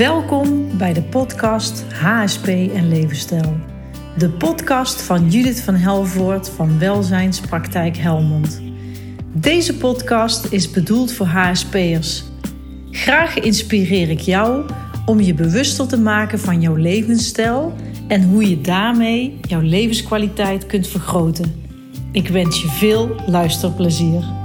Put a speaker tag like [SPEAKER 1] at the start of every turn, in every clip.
[SPEAKER 1] Welkom bij de podcast HSP en Levensstijl. De podcast van Judith van Helvoort van Welzijnspraktijk Helmond. Deze podcast is bedoeld voor HSP'ers. Graag inspireer ik jou om je bewuster te maken van jouw levensstijl en hoe je daarmee jouw levenskwaliteit kunt vergroten. Ik wens je veel luisterplezier.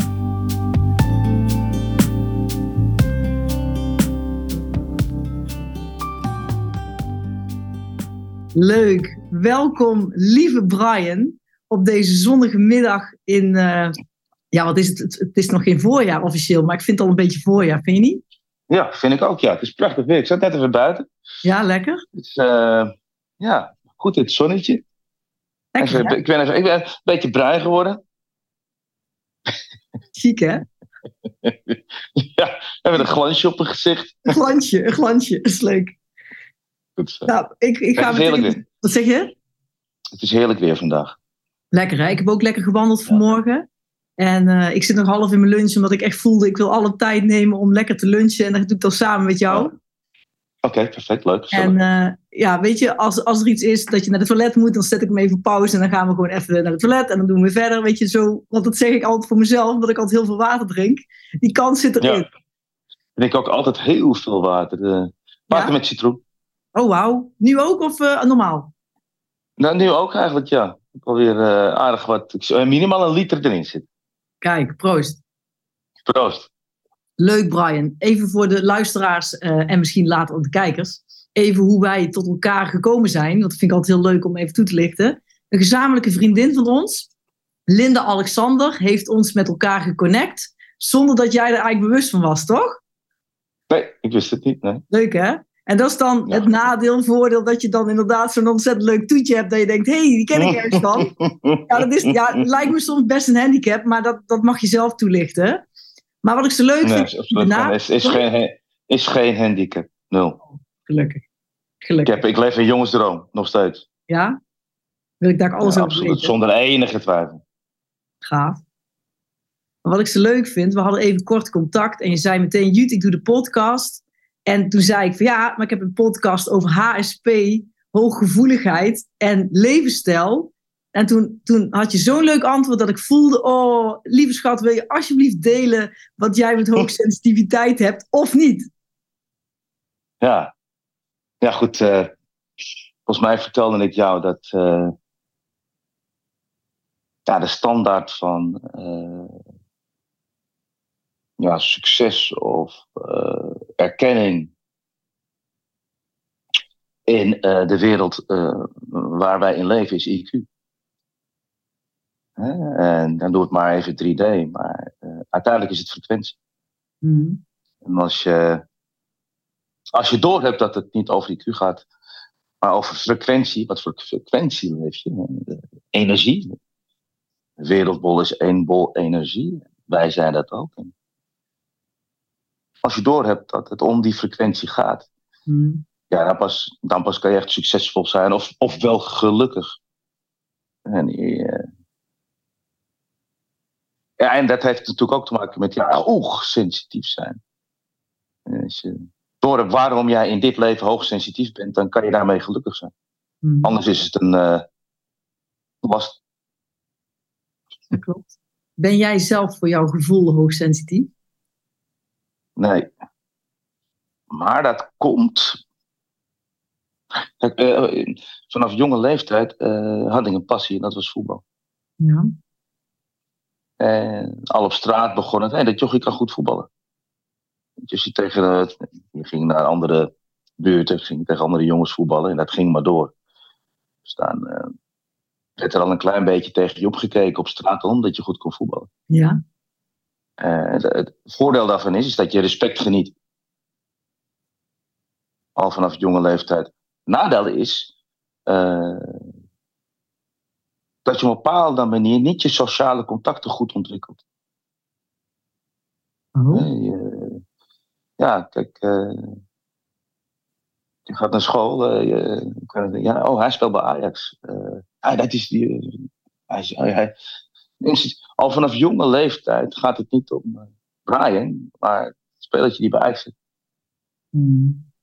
[SPEAKER 1] Leuk. Welkom, lieve Brian, op deze zonnige middag in. Uh, ja, wat is het? het? is nog geen voorjaar officieel, maar ik vind het al een beetje voorjaar, vind je niet?
[SPEAKER 2] Ja, vind ik ook. Ja, het is prachtig weer. Ik zat net even buiten.
[SPEAKER 1] Ja, lekker.
[SPEAKER 2] Dus, uh, ja, goed in het zonnetje. Lekker, even, ik, ben even, ik ben een beetje bruin geworden.
[SPEAKER 1] Ziek, hè?
[SPEAKER 2] ja, hebben een glansje op mijn gezicht.
[SPEAKER 1] Een glansje, een glansje. Dat is leuk.
[SPEAKER 2] Zo.
[SPEAKER 1] Nou, ik, ik ga
[SPEAKER 2] het weer.
[SPEAKER 1] Wat zeg je?
[SPEAKER 2] Het is heerlijk weer vandaag.
[SPEAKER 1] Lekker, hè? Ik heb ook lekker gewandeld vanmorgen. En uh, ik zit nog half in mijn lunch, omdat ik echt voelde, ik wil alle tijd nemen om lekker te lunchen. En dat doe ik dan samen met jou.
[SPEAKER 2] Oké, okay, perfect, leuk.
[SPEAKER 1] En uh, ja, weet je, als, als er iets is dat je naar de toilet moet, dan zet ik hem even op pauze en dan gaan we gewoon even naar de toilet en dan doen we verder, weet je, zo. Want dat zeg ik altijd voor mezelf, omdat ik altijd heel veel water drink. Die kans zit erin.
[SPEAKER 2] Ja. Ik drink ook altijd heel veel water. Uh, water ja? met citroen.
[SPEAKER 1] Oh, wauw. Nu ook of uh, normaal?
[SPEAKER 2] Nou, nu ook eigenlijk, ja. Ik alweer uh, aardig wat. minimaal een liter erin zit.
[SPEAKER 1] Kijk, proost.
[SPEAKER 2] Proost.
[SPEAKER 1] Leuk, Brian. Even voor de luisteraars uh, en misschien later ook de kijkers. Even hoe wij tot elkaar gekomen zijn. Dat vind ik altijd heel leuk om even toe te lichten. Een gezamenlijke vriendin van ons, Linda Alexander, heeft ons met elkaar geconnect. Zonder dat jij er eigenlijk bewust van was, toch?
[SPEAKER 2] Nee, ik wist het niet. Nee.
[SPEAKER 1] Leuk hè? En dat is dan ja. het nadeel, voordeel dat je dan inderdaad zo'n ontzettend leuk toetje hebt. Dat je denkt, hé, hey, die ken ik ergens van. ja, dat is, ja, lijkt me soms best een handicap, maar dat, dat mag je zelf toelichten. Maar wat ik zo leuk
[SPEAKER 2] nee,
[SPEAKER 1] vind...
[SPEAKER 2] Is, is, is, geen, is geen handicap, nul.
[SPEAKER 1] Gelukkig. Gelukkig.
[SPEAKER 2] Ik, heb, ik leef een jongensdroom, nog steeds.
[SPEAKER 1] Ja? Wil ik daar alles
[SPEAKER 2] ja,
[SPEAKER 1] over
[SPEAKER 2] absoluut,
[SPEAKER 1] weten?
[SPEAKER 2] zonder enige twijfel.
[SPEAKER 1] Gaaf. Maar wat ik zo leuk vind, we hadden even kort contact en je zei meteen, Jut, ik doe de podcast. En toen zei ik van ja, maar ik heb een podcast over HSP, hooggevoeligheid en levensstijl. En toen, toen had je zo'n leuk antwoord dat ik voelde, oh, lieve schat, wil je alsjeblieft delen wat jij met hoogsensitiviteit hebt of niet?
[SPEAKER 2] Ja, ja goed. Uh, volgens mij vertelde ik jou dat uh, ja, de standaard van uh, ja, succes of erkenning in uh, de wereld uh, waar wij in leven is IQ. Hè? En dan doe het maar even 3D, maar uiteindelijk is het frequentie.
[SPEAKER 1] Mm.
[SPEAKER 2] En als je, als je doorhebt dat het niet over IQ gaat, maar over frequentie, wat voor frequentie leef je? Energie. De wereldbol is één bol energie. Wij zijn dat ook. Als je doorhebt dat het om die frequentie gaat,
[SPEAKER 1] mm.
[SPEAKER 2] ja, dan pas, dan pas kan je echt succesvol zijn of, of wel gelukkig. En, uh, ja, en dat heeft natuurlijk ook te maken met ja, hoogsensitief zijn. Als je doorhebt waarom jij in dit leven hoogsensitief bent, dan kan je daarmee gelukkig zijn.
[SPEAKER 1] Mm.
[SPEAKER 2] Anders is het een uh, last.
[SPEAKER 1] Dat klopt. Ben jij zelf voor jouw gevoel hoogsensitief?
[SPEAKER 2] Nee. Maar dat komt. Kijk, uh, vanaf jonge leeftijd uh, had ik een passie en dat was voetbal.
[SPEAKER 1] Ja.
[SPEAKER 2] En al op straat begon het. Hey, dat jochie kan goed voetballen. Dus je, tegen, uh, je ging naar andere buurten, ging tegen andere jongens voetballen en dat ging maar door. Dus dan werd er al een klein beetje tegen je opgekeken op straat omdat je goed kon voetballen.
[SPEAKER 1] Ja.
[SPEAKER 2] Uh, het, voordeel daarvan is, is dat je respect geniet. Al vanaf jonge leeftijd. Nadeel is uh, dat je op een bepaalde manier niet je sociale contacten goed ontwikkelt.
[SPEAKER 1] Oh.
[SPEAKER 2] Uh, je, ja, kijk, je gaat naar school. Je, ja, oh, hij speelt bij Ajax. ah, dat is die. hij, hij, al vanaf jonge leeftijd gaat het niet om Brian, maar het spelletje die bij Ajax zit.
[SPEAKER 1] Hmm.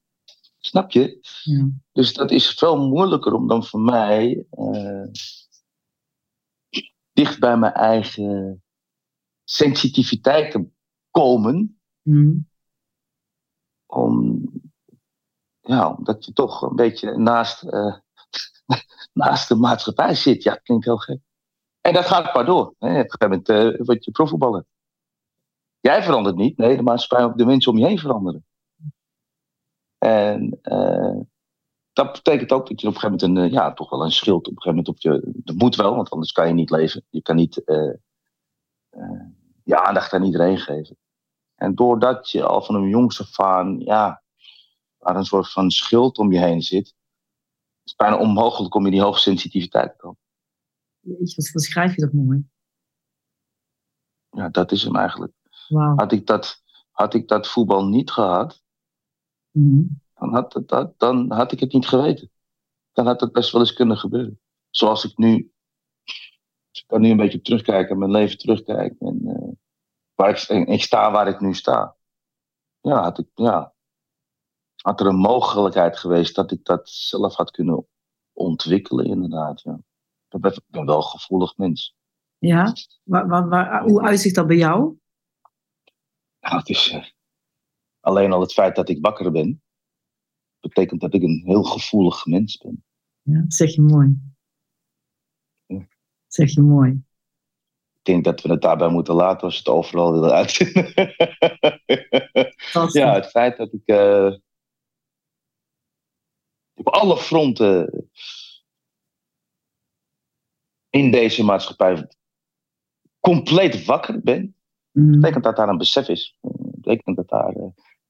[SPEAKER 2] Snap je? Ja. Dus dat is veel moeilijker om dan voor mij uh, dicht bij mijn eigen sensitiviteit te komen. Mm. Om, ja, omdat je toch een beetje naast, uh, naast de maatschappij zit. Ja, klinkt heel gek. En dat gaat maar door. Hè. Op een gegeven moment uh, word je profvoetballer. Jij verandert niet, nee, ook de mensen om je heen veranderen. En uh, dat betekent ook dat je op een gegeven moment een, ja, toch wel een schild op een gegeven moment op je. Dat moet wel, want anders kan je niet leven. Je kan niet je aandacht aan iedereen geven. En doordat je al van een jongste van, ja, waar een soort van schild om je heen zit, is het bijna onmogelijk om in die hoge sensitiviteit te komen.
[SPEAKER 1] Jeetje, wat beschrijf je dat mooi.
[SPEAKER 2] Ja, dat is hem eigenlijk. Wow. Had, ik dat, had ik dat voetbal niet gehad, mm dan, had dat, dan had ik het niet geweten. Dan had het best wel eens kunnen gebeuren. Zoals ik nu, ik kan nu een beetje terugkijken, mijn leven terugkijken. En, uh, waar ik, ik sta waar ik nu sta. Ja, had ik, ja, had er een mogelijkheid geweest dat ik dat zelf had kunnen ontwikkelen, inderdaad. Ja. Ik ben wel een gevoelig mens.
[SPEAKER 1] Ja, waar, waar, waar, hoe uitzicht dat bij jou?
[SPEAKER 2] Nou, het is uh, alleen al het feit dat ik wakker ben, betekent dat ik een heel gevoelig mens ben.
[SPEAKER 1] Ja, zeg je mooi. Ja. Zeg je mooi.
[SPEAKER 2] Ik denk dat we het daarbij moeten laten als het overal willen uitvinden. ja, het feit dat ik uh, op alle fronten in deze maatschappij compleet wakker ben, mm. betekent dat daar een besef is. Betekent dat, daar, uh,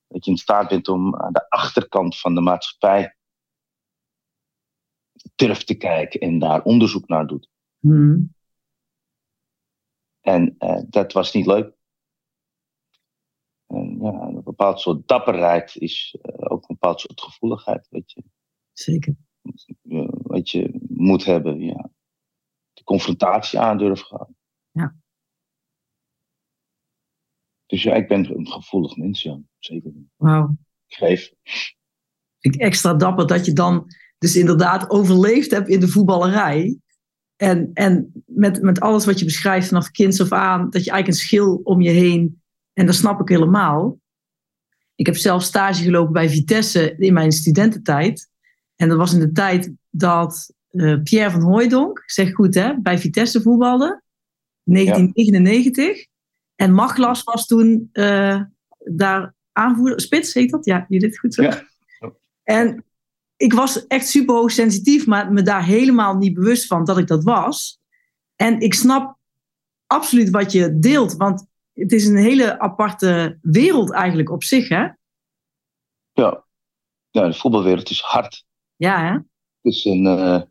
[SPEAKER 2] dat je in staat bent om aan de achterkant van de maatschappij durft te kijken en daar onderzoek naar doet. Mm. En uh, dat was niet leuk. En ja, een bepaald soort dapperheid is uh, ook een bepaald soort gevoeligheid. Weet je.
[SPEAKER 1] Zeker.
[SPEAKER 2] Wat je moet hebben, ja. De confrontatie aandurven gaan.
[SPEAKER 1] Ja.
[SPEAKER 2] Dus ja, ik ben een gevoelig mens, ja. Zeker.
[SPEAKER 1] Wauw.
[SPEAKER 2] Geef.
[SPEAKER 1] Vind ik extra dapper dat je dan dus inderdaad overleefd hebt in de voetballerij. En, en met, met alles wat je beschrijft vanaf kinds af aan, dat je eigenlijk een schil om je heen. En dat snap ik helemaal. Ik heb zelf stage gelopen bij Vitesse in mijn studententijd. En dat was in de tijd dat uh, Pierre van Hooijdonk, zeg goed hè, bij Vitesse voetbalde. 1999. En Maglas was toen uh, daar aanvoerder, spits heet dat? Ja, je dit goed zo. Ja. En ik was echt super hoog sensitief, maar me daar helemaal niet bewust van dat ik dat was. En ik snap absoluut wat je deelt, want het is een hele aparte wereld eigenlijk op zich, hè?
[SPEAKER 2] Ja, ja de voetbalwereld is hard.
[SPEAKER 1] Ja, hè?
[SPEAKER 2] Het is een. Uh, het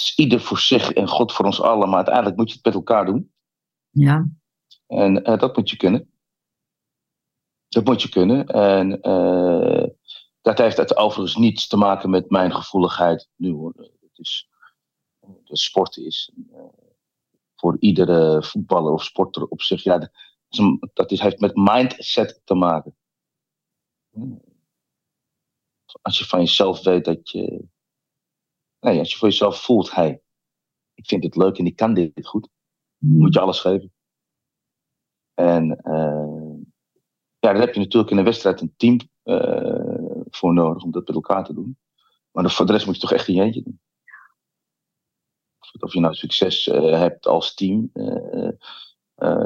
[SPEAKER 2] is ieder voor zich en God voor ons allen, maar uiteindelijk moet je het met elkaar doen.
[SPEAKER 1] Ja.
[SPEAKER 2] En uh, dat moet je kunnen. Dat moet je kunnen. En uh, dat heeft het overigens niets te maken met mijn gevoeligheid nu hoor. Het is, de sport is uh, voor iedere voetballer of sporter op zich, ja, dat, is een, dat is, heeft met mindset te maken. Als je van jezelf weet dat je. Nee, als je voor jezelf voelt, hey, ik vind dit leuk en ik kan dit goed, moet je alles geven. En uh, ja, daar heb je natuurlijk in een wedstrijd een team uh, voor nodig om dat met elkaar te doen. Maar voor de rest moet je toch echt in je eentje doen. Of je nou succes uh, hebt als team,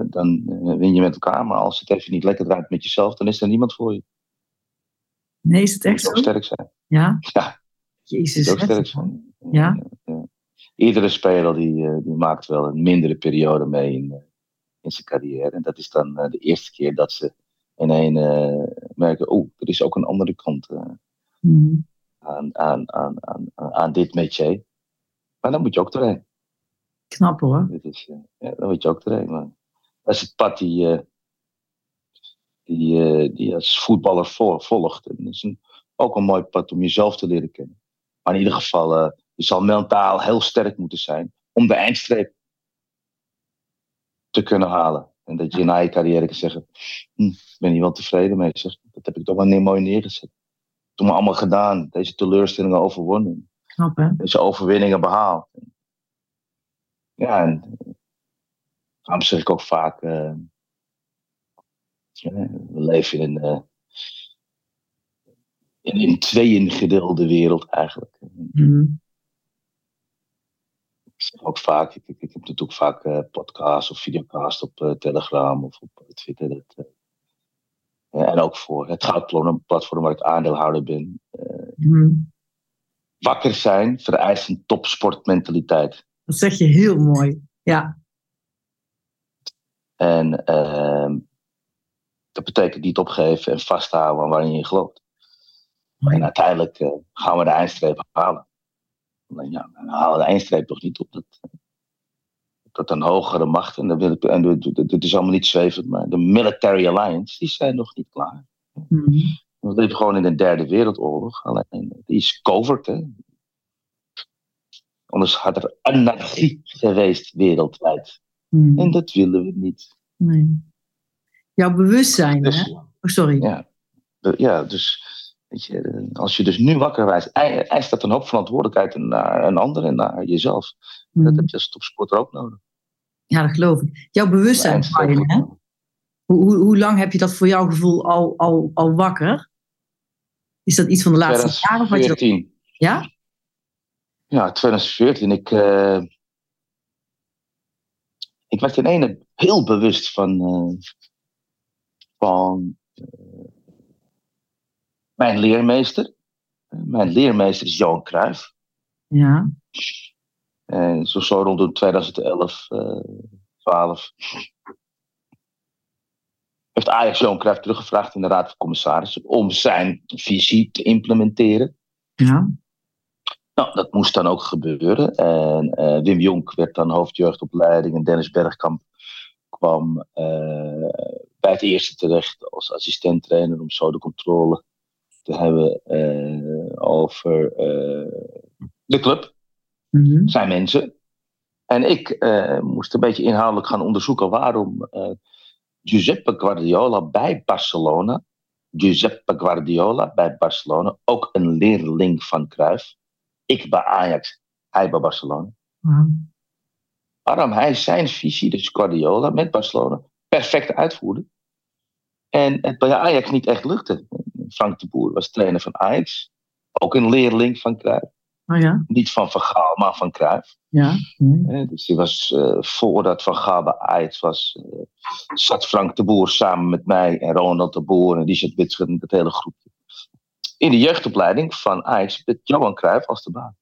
[SPEAKER 2] dan win je met elkaar. Maar als het even niet lekker draait met jezelf, dan is er niemand voor je.
[SPEAKER 1] Nee, is het echt zo?
[SPEAKER 2] sterk zijn.
[SPEAKER 1] Ja?
[SPEAKER 2] Ja.
[SPEAKER 1] Jezus.
[SPEAKER 2] Ook sterk zijn.
[SPEAKER 1] Ja?
[SPEAKER 2] Iedere speler die, die maakt wel een mindere periode mee in, in zijn carrière. En dat is dan de eerste keer dat ze ineens uh, merken, oh, er is ook een andere kant uh, mm. aan, aan, aan, aan, aan dit métier. Maar dan moet je ook doorheen.
[SPEAKER 1] Knap hoor.
[SPEAKER 2] Dit is, uh, ja, dan moet je ook doorheen. Maar dat is het pad die, die, die als voetballer volgt. En dat is een, ook een mooi pad om jezelf te leren kennen. Maar in ieder geval, je zal mentaal heel sterk moeten zijn om de eindstreep te kunnen halen. En dat je na je carrière kan zeggen, hm, ik ben hier wel tevreden mee. Zeg. Dat heb ik toch wel mooi neergezet. toen allemaal gedaan. Deze teleurstellingen overwonnen.
[SPEAKER 1] Knap, hè?
[SPEAKER 2] Deze overwinningen behaald. Ja, en daarom zeg ik ook vaak. eh, ja, we leven in een. In een tweeën gedeelde wereld eigenlijk.
[SPEAKER 1] Mhm.
[SPEAKER 2] Ik zeg ook vaak, ik, ik, ik heb natuurlijk vaak eh podcasts of videocasts op eh, Telegram of op Twitter. Dat, eh, ja, en ook voor het goudplatform waar ik aandeelhouder ben.
[SPEAKER 1] Mhm.
[SPEAKER 2] Wakker zijn vereist een topsportmentaliteit.
[SPEAKER 1] Dat zeg je heel mooi. Ja.
[SPEAKER 2] En ehm, dat betekent niet opgeven en vasthouden aan waarin je gelooft. En uiteindelijk eh, gaan we de eindstreep halen. Alleen ja, dan halen we de eindstreep toch niet op. Dat, dat een hogere macht, en, dat en dit- is allemaal niet zwevend, maar de Military Alliance, die zijn nog niet klaar.
[SPEAKER 1] Mhm.
[SPEAKER 2] We leven gewoon in een derde wereldoorlog. Alleen die is covert, hè. Anders had er anarchie geweest wereldwijd.
[SPEAKER 1] Mhm.
[SPEAKER 2] En dat willen we niet.
[SPEAKER 1] Nee. Jouw bewustzijn,
[SPEAKER 2] Dus,
[SPEAKER 1] hè? Oh, sorry.
[SPEAKER 2] ja, de- ja, dus weet je, als je dus nu wakker wijst, ei- eist dat een hoop verantwoordelijkheid naar een ander en naar jezelf.
[SPEAKER 1] Mhm.
[SPEAKER 2] Dat heb je als topsporter ook nodig.
[SPEAKER 1] Ja, dat geloof ik. Jouw bewustzijn, Brian, hè? Hoe, hoe, hoe lang heb je dat voor jouw gevoel al, al, al wakker? Is dat iets van de laatste jaren? Of had je dat...
[SPEAKER 2] 2014.
[SPEAKER 1] Ja?
[SPEAKER 2] Ja, 2014. Ik, eh, ik werd in ene heel bewust van, eh, van eh, mijn leermeester. Mijn leermeester is Johan Cruijff.
[SPEAKER 1] Ja.
[SPEAKER 2] En zo, zo rond de 2011, eh 12. Heeft Ajax Johan Cruijff teruggevraagd in de Raad van Commissarissen om zijn visie te implementeren.
[SPEAKER 1] Ja.
[SPEAKER 2] Nou, dat moest dan ook gebeuren. En eh, Wim Jonk werd dan hoofdjeugdopleiding en Dennis Bergkamp kwam eh, bij het eerste terecht als assistent-trainer om zo de controle te hebben eh, over eh, de club,
[SPEAKER 1] Mhm.
[SPEAKER 2] zijn mensen. En ik eh, moest een beetje inhoudelijk gaan onderzoeken waarom Giuseppe Guardiola bij Barcelona, Giuseppe Guardiola bij Barcelona, ook een leerling van Cruijff, ik bij Ajax, hij bij Barcelona. Waarom hij zijn visie, dus Guardiola met Barcelona, perfect uitvoerde. En het bij Ajax niet echt lukte. Frank de Boer was trainer van Ajax, ook een leerling van Cruijff.
[SPEAKER 1] Oh ja?
[SPEAKER 2] Niet van Van Gaal, maar van Cruijff.
[SPEAKER 1] Ja.
[SPEAKER 2] Hè, Dus die was, eh, voordat Van Gaal bij Ajax was, eh, zat Frank de Boer samen met mij en Ronald de Boer en Richard Witschut en het hele groepje. In de jeugdopleiding van Ajax met Johan Cruijff als de baan.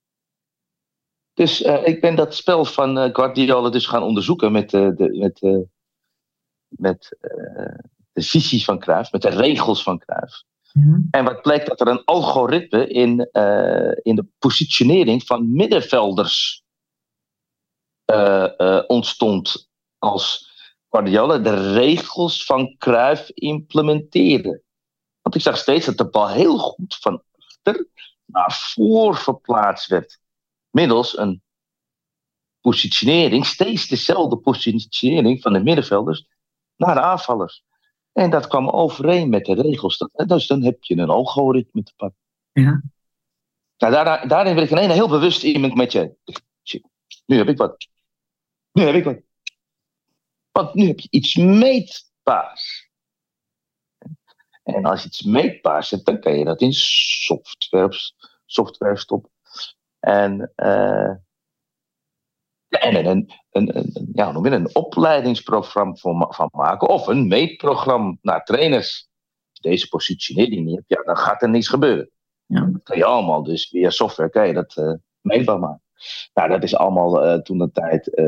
[SPEAKER 2] Dus eh, ik ben dat spel van eh, Guardiola dus gaan onderzoeken met, eh, de, met, eh, met eh, de visie van Cruijff, met de regels van Cruijff.
[SPEAKER 1] Ja.
[SPEAKER 2] En wat bleek dat er een algoritme in, eh, in de positionering van middenvelders eh, eh, ontstond als Guardiola de regels van Cruijff implementeerde. Want ik zag steeds dat de bal heel goed van achter naar voor verplaatst werd. Middels een positionering, steeds dezelfde positionering van de middenvelders naar de aanvallers. En dat kwam overeen met de regels. Dus dan heb je een algoritme te pakken.
[SPEAKER 1] Ja.
[SPEAKER 2] Nou, daar, daarin wil ik ineens heel bewust iemand met je. Nu heb ik wat. Nu heb ik wat. Want nu heb je iets meetbaars. En als je iets meetbaars hebt, dan kan je dat in software, software stoppen. En, eh, ja, en een, een, ja, noem je een opleidingsprogramma van, van maken. Of een meetprogramma naar trainers. Als deze positionering niet hebt, ja, dan gaat er niets gebeuren.
[SPEAKER 1] Ja.
[SPEAKER 2] Dat kan je allemaal, dus via software kan je dat eh, meetbaar maken. Nou, dat is allemaal eh, toen de tijd eh,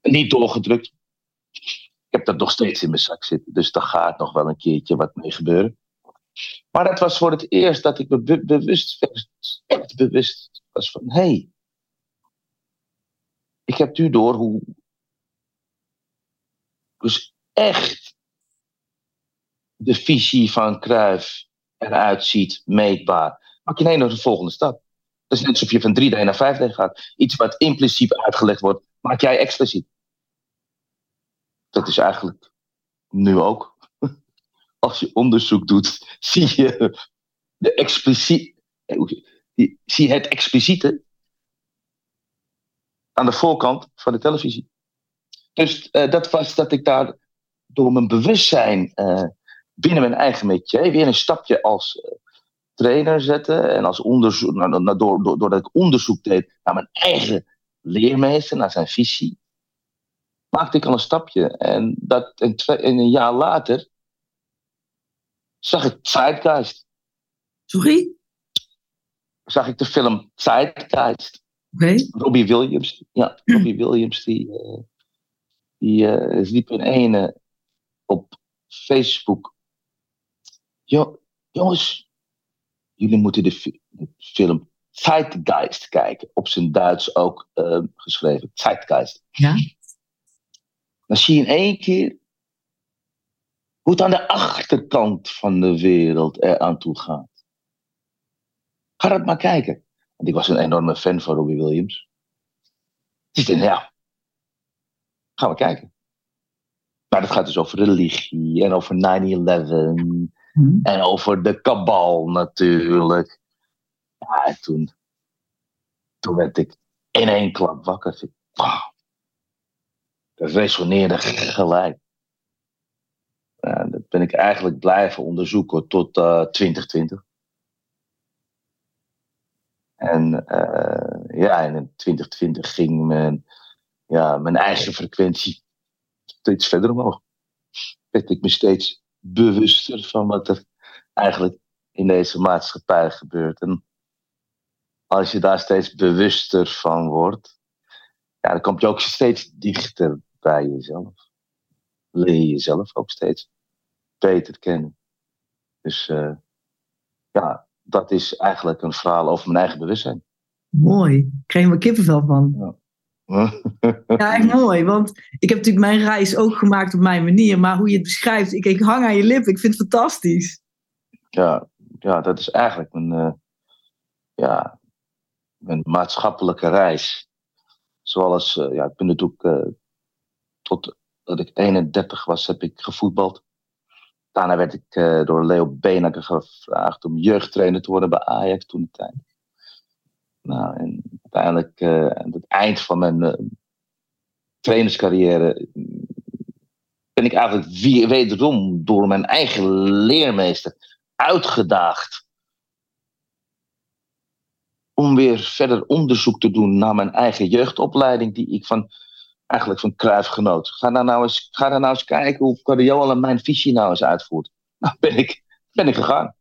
[SPEAKER 2] niet doorgedrukt. Ik heb dat nog steeds in mijn zak zitten, dus daar gaat nog wel een keertje wat mee gebeuren. Maar dat was voor het eerst dat ik me be- bewust werd, echt bewust was van, hé, hey, ik heb nu door hoe, dus echt de visie van Cruijff eruit ziet, meetbaar. Maak je nee naar de volgende stap. Dat is net alsof je van 3D naar 5D gaat. Iets wat impliciet uitgelegd wordt, maak jij expliciet. Dat is eigenlijk nu ook. Als je onderzoek doet, zie je de expliciet, zie het expliciete aan de voorkant van de televisie. Dus uh, dat was dat ik daar door mijn bewustzijn uh, binnen mijn eigen métier weer een stapje als uh, trainer zette. En als onderzoek, nou, nou, door, door, doordat ik onderzoek deed naar mijn eigen leermeester, naar zijn visie, maakte ik al een stapje. En, dat, en, twee, en een jaar later zag ik Zeitgeist.
[SPEAKER 1] Sorry?
[SPEAKER 2] Zag ik de film Zeitgeist.
[SPEAKER 1] Okay.
[SPEAKER 2] Robbie Williams. Ja, Robbie Williams die, uh, die uh, liep in ene op Facebook. Jo, jongens, jullie moeten de, fi de film Zeitgeist kijken. Op zijn Duits ook uh, geschreven. Zeitgeist.
[SPEAKER 1] Ja.
[SPEAKER 2] Dan zie je in één keer hoe het aan de achterkant van de wereld er aan toe gaat. Ga dat maar kijken. Want ik was een enorme fan van Robbie Williams. Dus ik dacht, ja, gaan we kijken. Maar dat gaat dus over religie en over 9-11
[SPEAKER 1] Hmm.
[SPEAKER 2] en over de kabal natuurlijk. Ja, en toen, toen werd ik in één klap wakker. Wow. Dat resoneerde gelijk. Ja, dat ben ik eigenlijk blijven onderzoeken tot uh, 2020. En uh, ja, in 2020 ging mijn, ja, mijn eigen frequentie steeds verder omhoog. Werd ik me steeds bewuster van wat er eigenlijk in deze maatschappij gebeurt. En als je daar steeds bewuster van wordt, ja, dan kom je ook steeds dichter bij jezelf. Leer je jezelf ook steeds beter kennen. Dus uh, ja, dat is eigenlijk een verhaal over mijn eigen bewustzijn.
[SPEAKER 1] Mooi. Ik kreeg er kippenvel van.
[SPEAKER 2] Ja.
[SPEAKER 1] Ja, echt mooi. Want ik heb natuurlijk mijn reis ook gemaakt op mijn manier. Maar hoe je het beschrijft, ik, ik hang aan je lip. Ik vind het fantastisch.
[SPEAKER 2] Ja, ja dat is eigenlijk mijn, uh, ja, mijn maatschappelijke reis. Zoals, uh, ja, ik ben natuurlijk uh, tot dat ik 31 was, heb ik gevoetbald. Daarna werd ik uh, door Leo Benakker gevraagd om jeugdtrainer te worden bij Ajax toen de tijd. Nou, en uiteindelijk uh, aan het eind van mijn uh, trainerscarrière ben ik eigenlijk wederom door mijn eigen leermeester uitgedaagd om weer verder onderzoek te doen naar mijn eigen jeugdopleiding die ik van eigenlijk van Cruijff genoot. Ga daar nou eens, ga daar nou eens kijken hoe Cariola mijn visie nou eens uitvoert. Nou ben ik, ben ik gegaan.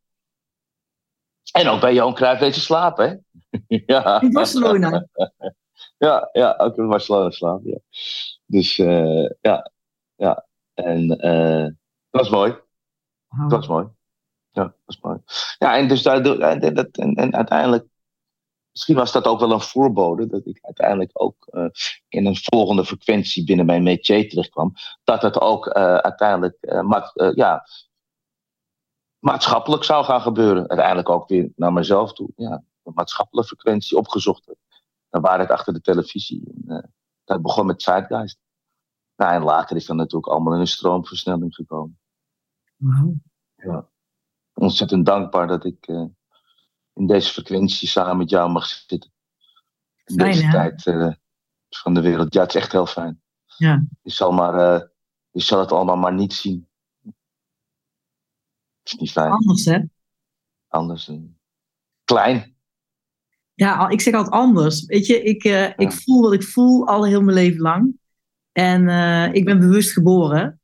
[SPEAKER 2] En ook bij Johan Cruijff deze slapen, hè? ja.
[SPEAKER 1] In Barcelona.
[SPEAKER 2] ja, ja, ook in Barcelona slapen, ja. Dus uh, ja, ja. En uh, dat was mooi. Dat was mooi. Ja, dat was mooi. Ja, en dus daar, en, en, en, en uiteindelijk misschien was dat ook wel een voorbode dat ik uiteindelijk ook uh, in een volgende frequentie binnen mijn métier terechtkwam. Dat het ook uh, uiteindelijk uh, ma ja, maatschappelijk zou gaan gebeuren. Uiteindelijk ook weer naar mezelf toe. Ja, een maatschappelijke frequentie opgezocht. Dan waar het achter de televisie. En, dat begon met Zeitgeist. Nou, en later is dan natuurlijk allemaal in een stroomversnelling gekomen.
[SPEAKER 1] Wow.
[SPEAKER 2] Ja. Ontzettend dankbaar dat ik in deze frequentie samen met jou mag zitten. In
[SPEAKER 1] Fijn,
[SPEAKER 2] deze
[SPEAKER 1] hè?
[SPEAKER 2] tijd uh, van de wereld. Ja, het is echt heel fijn.
[SPEAKER 1] Ja.
[SPEAKER 2] Je zal, maar, uh, je zal het allemaal maar niet zien. Het is niet fijn.
[SPEAKER 1] Anders, hè?
[SPEAKER 2] Anders. Uh, klein.
[SPEAKER 1] Ja, ik zeg altijd anders. Weet je, ik, ja. ik voel wat ik voel al heel mijn leven lang. En ik ben bewust geboren.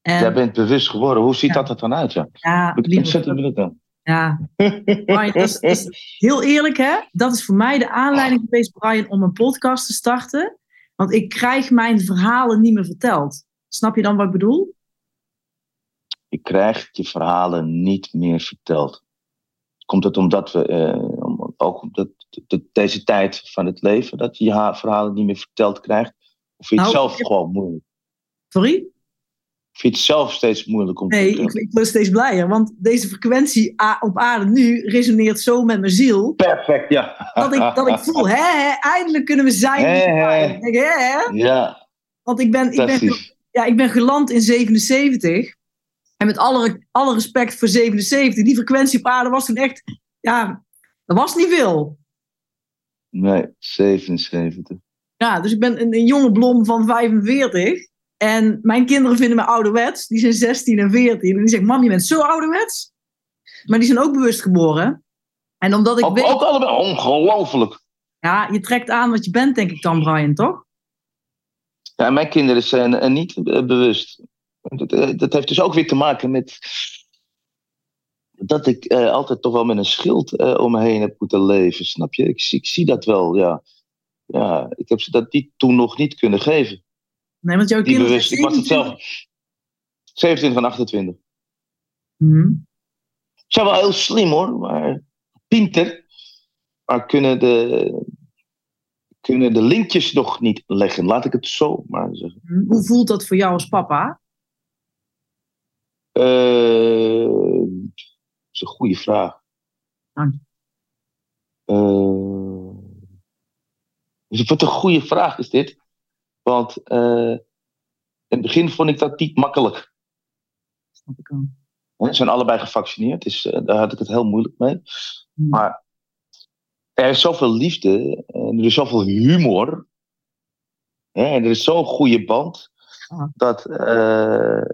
[SPEAKER 2] En... Jij bent bewust geboren. Hoe ziet ja. dat er dan uit? Ja,
[SPEAKER 1] ja
[SPEAKER 2] ik ontzettend wil dan.
[SPEAKER 1] Ja, Brian, dat is, dat is, heel eerlijk hè, dat is voor mij de aanleiding geweest, Brian, om een podcast te starten. Want ik krijg mijn verhalen niet meer verteld. Snap je dan wat ik bedoel?
[SPEAKER 2] Ik krijg je verhalen niet meer verteld. Komt het omdat we, uh, ook omdat de, deze tijd van het leven, dat je je verhalen niet meer verteld krijgt? Of vind je het nou, zelf gewoon moeilijk?
[SPEAKER 1] Sorry?
[SPEAKER 2] Ik vind het zelf steeds moeilijk om
[SPEAKER 1] nee,
[SPEAKER 2] te
[SPEAKER 1] ik, ik word steeds blijer, want deze frequentie op aarde nu resoneert zo met mijn ziel.
[SPEAKER 2] Perfect, ja.
[SPEAKER 1] Dat ik, dat ik voel, hè, hè eindelijk kunnen we zijn.
[SPEAKER 2] Hè, hè.
[SPEAKER 1] Denk, hè, hè?
[SPEAKER 2] Ja.
[SPEAKER 1] Want ik ben, ik, ben, ja, ik ben geland in 77. En met alle, alle respect voor 77, die frequentie op aarde was toen echt, ja, dat was niet veel.
[SPEAKER 2] Nee, 77.
[SPEAKER 1] Ja, dus ik ben een, een jonge blom van 45. En mijn kinderen vinden me ouderwets. Die zijn 16 en 14. En die zeggen, mam, je bent zo ouderwets. Maar die zijn ook bewust geboren. En omdat ik
[SPEAKER 2] Ook,
[SPEAKER 1] weet...
[SPEAKER 2] ook allebei ongelooflijk.
[SPEAKER 1] Ja, je trekt aan wat je bent, denk ik dan, Brian, toch?
[SPEAKER 2] Ja, mijn kinderen zijn er niet eh, bewust. Dat, eh, dat heeft dus ook weer te maken met dat ik eh, altijd toch wel met een schild eh, om me heen heb moeten leven, snap je? Ik, zie- ik zie dat wel, ja. Ja, ik heb ze dat die toen nog niet kunnen geven.
[SPEAKER 1] Nee, want jouw kinderen...
[SPEAKER 2] bewust. Ik was het zelf. 27 en 28.
[SPEAKER 1] Mhm.
[SPEAKER 2] Ze zijn wel heel slim hoor, maar pinter. Maar kunnen de, kunnen de linkjes nog niet leggen, laat ik het zo maar zeggen.
[SPEAKER 1] Mhm. Hoe voelt dat voor jou als papa?
[SPEAKER 2] Eh, dat is een goede vraag.
[SPEAKER 1] Dank
[SPEAKER 2] Eh, dus wat een goede vraag is dit. Want eh, in het begin vond ik dat niet makkelijk.
[SPEAKER 1] Snap ik al.
[SPEAKER 2] Ze zijn allebei gevaccineerd, dus eh, daar had ik het heel moeilijk mee.
[SPEAKER 1] Mhm.
[SPEAKER 2] Maar er is zoveel liefde, en er is zoveel humor. Hè, en er is zo'n goede band. Dat, eh,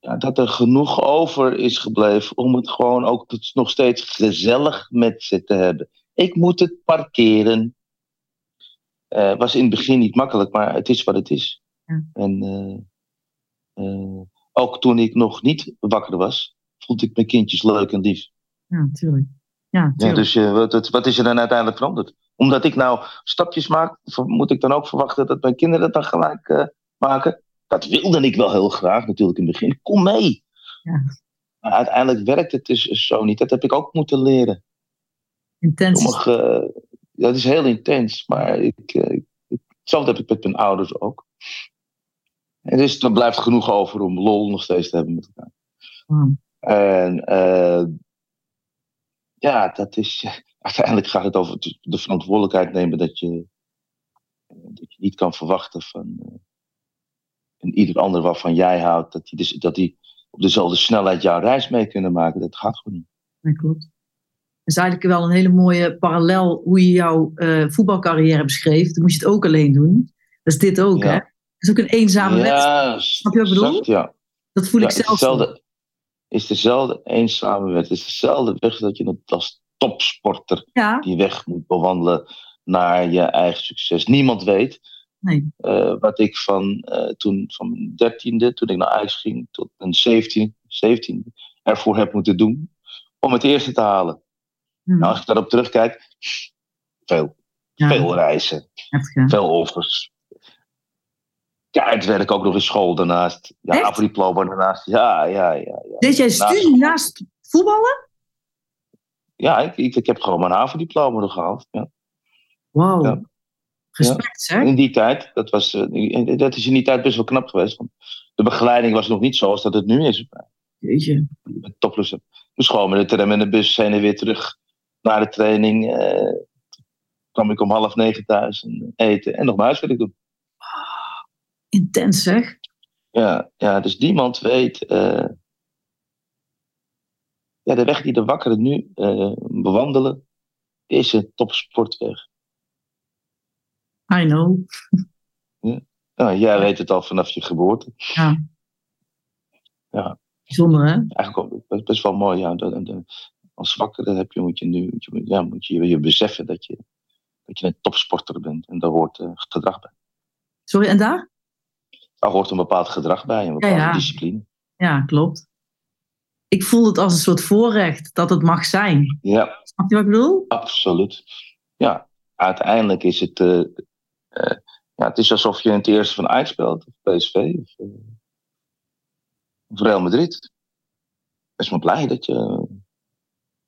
[SPEAKER 2] ja, dat er genoeg over is gebleven om het gewoon ook nog steeds gezellig met ze te hebben. Ik moet het parkeren. Eh was in het begin niet makkelijk, maar het is wat het is.
[SPEAKER 1] Ja.
[SPEAKER 2] En eh, eh, ook toen ik nog niet wakker was, vond ik mijn kindjes leuk en lief.
[SPEAKER 1] Ja, natuurlijk. Ja,
[SPEAKER 2] dus wat, wat- is er dan uiteindelijk veranderd? Omdat ik nou stapjes maak, moet ik dan ook verwachten dat mijn kinderen dat dan gelijk maken? Dat wilde ik wel heel graag natuurlijk in het begin. Kom mee!
[SPEAKER 1] Ja.
[SPEAKER 2] Maar uiteindelijk werkt het dus zo niet. Dat heb ik ook moeten leren.
[SPEAKER 1] Intens.
[SPEAKER 2] Sommige, ja, het is heel intens, maar ik, eh, ik- hetzelfde heb ik met mijn ouders ook. En dus dan blijft genoeg over om lol nog steeds te hebben met elkaar.
[SPEAKER 1] Wauw.
[SPEAKER 2] En eh, ja, dat is. Uiteindelijk gaat het over de- de verantwoordelijkheid nemen dat je, dat je niet kan verwachten van eh, een ieder ander waarvan jij houdt, dat die, dus, dat die op dezelfde snelheid jouw reis mee kunnen maken. Dat gaat gewoon niet.
[SPEAKER 1] Ja, klopt. Dat is eigenlijk wel een hele mooie parallel hoe je jouw eh, voetbalcarrière beschreef. Dan moest je het ook alleen doen. Dat is dit ook,
[SPEAKER 2] Ja.
[SPEAKER 1] hè? Dat is ook een eenzame wedstrijd.
[SPEAKER 2] ja,
[SPEAKER 1] Snap je wat ik bedoel?
[SPEAKER 2] ja.
[SPEAKER 1] Dat voel
[SPEAKER 2] Ja,
[SPEAKER 1] ik
[SPEAKER 2] het is
[SPEAKER 1] zelf
[SPEAKER 2] dezelfde, is dezelfde eenzame wet. Het is dezelfde weg dat je het als topsporter
[SPEAKER 1] Ja,
[SPEAKER 2] die weg moet bewandelen naar je eigen succes. Niemand weet
[SPEAKER 1] nee.
[SPEAKER 2] eh, wat ik van eh, toen van mijn dertiende, toen ik naar Ajax ging, tot mijn 17, 17 ervoor heb moeten doen om het eerste te halen.
[SPEAKER 1] Hm.
[SPEAKER 2] Nou, als ik daarop terugkijk, veel.
[SPEAKER 1] Ja,
[SPEAKER 2] Veel reizen,
[SPEAKER 1] hè?
[SPEAKER 2] veel offers. Ja, het werk ook nog in school daarnaast. Ja,
[SPEAKER 1] Echt?
[SPEAKER 2] AVO-diploma daarnaast. Ja, ja, ja. ja.
[SPEAKER 1] Deed jij
[SPEAKER 2] Naast
[SPEAKER 1] studie naast voetballen?
[SPEAKER 2] Ja, ik, ik, ik heb gewoon mijn AVO-diploma nog gehaald. Ja.
[SPEAKER 1] Wauw.
[SPEAKER 2] Ja.
[SPEAKER 1] Respect, zeg.
[SPEAKER 2] In die tijd, dat, was, eh, dat is in die tijd best wel knap geweest. Want de begeleiding was nog niet zoals dat het nu is.
[SPEAKER 1] Jeetje.
[SPEAKER 2] Topplussen. Dus gewoon met de tram en de bus heen en weer terug naar de training. eh, kwam ik om half negen thuis en eten en nog mijn huiswerk doen.
[SPEAKER 1] Intens, zeg.
[SPEAKER 2] Ja, ja dus niemand weet. eh, ja, de weg die de wakkeren nu eh, bewandelen, is een topsportweg.
[SPEAKER 1] I know.
[SPEAKER 2] Ja, jij weet het al vanaf je geboorte.
[SPEAKER 1] Ja.
[SPEAKER 2] Ja.
[SPEAKER 1] Bijzonder, hè?
[SPEAKER 2] Eigenlijk best wel mooi. Ja. Als wakkere heb je, moet je nu moet je, ja, moet je, je beseffen dat je, dat je een topsporter bent. En daar hoort eh, gedrag bij.
[SPEAKER 1] Sorry, en daar?
[SPEAKER 2] Daar hoort een bepaald gedrag bij, een bepaalde
[SPEAKER 1] ja.
[SPEAKER 2] discipline.
[SPEAKER 1] Ja, klopt. Ik voel het als een soort voorrecht dat het mag zijn.
[SPEAKER 2] Ja,
[SPEAKER 1] Snap je wat ik bedoel?
[SPEAKER 2] absoluut. Ja, uiteindelijk is het. eh, eh, ja, het is alsof je in het eerste van Ajax speelt, of PSV, of, of Real Madrid. Wees maar blij dat je,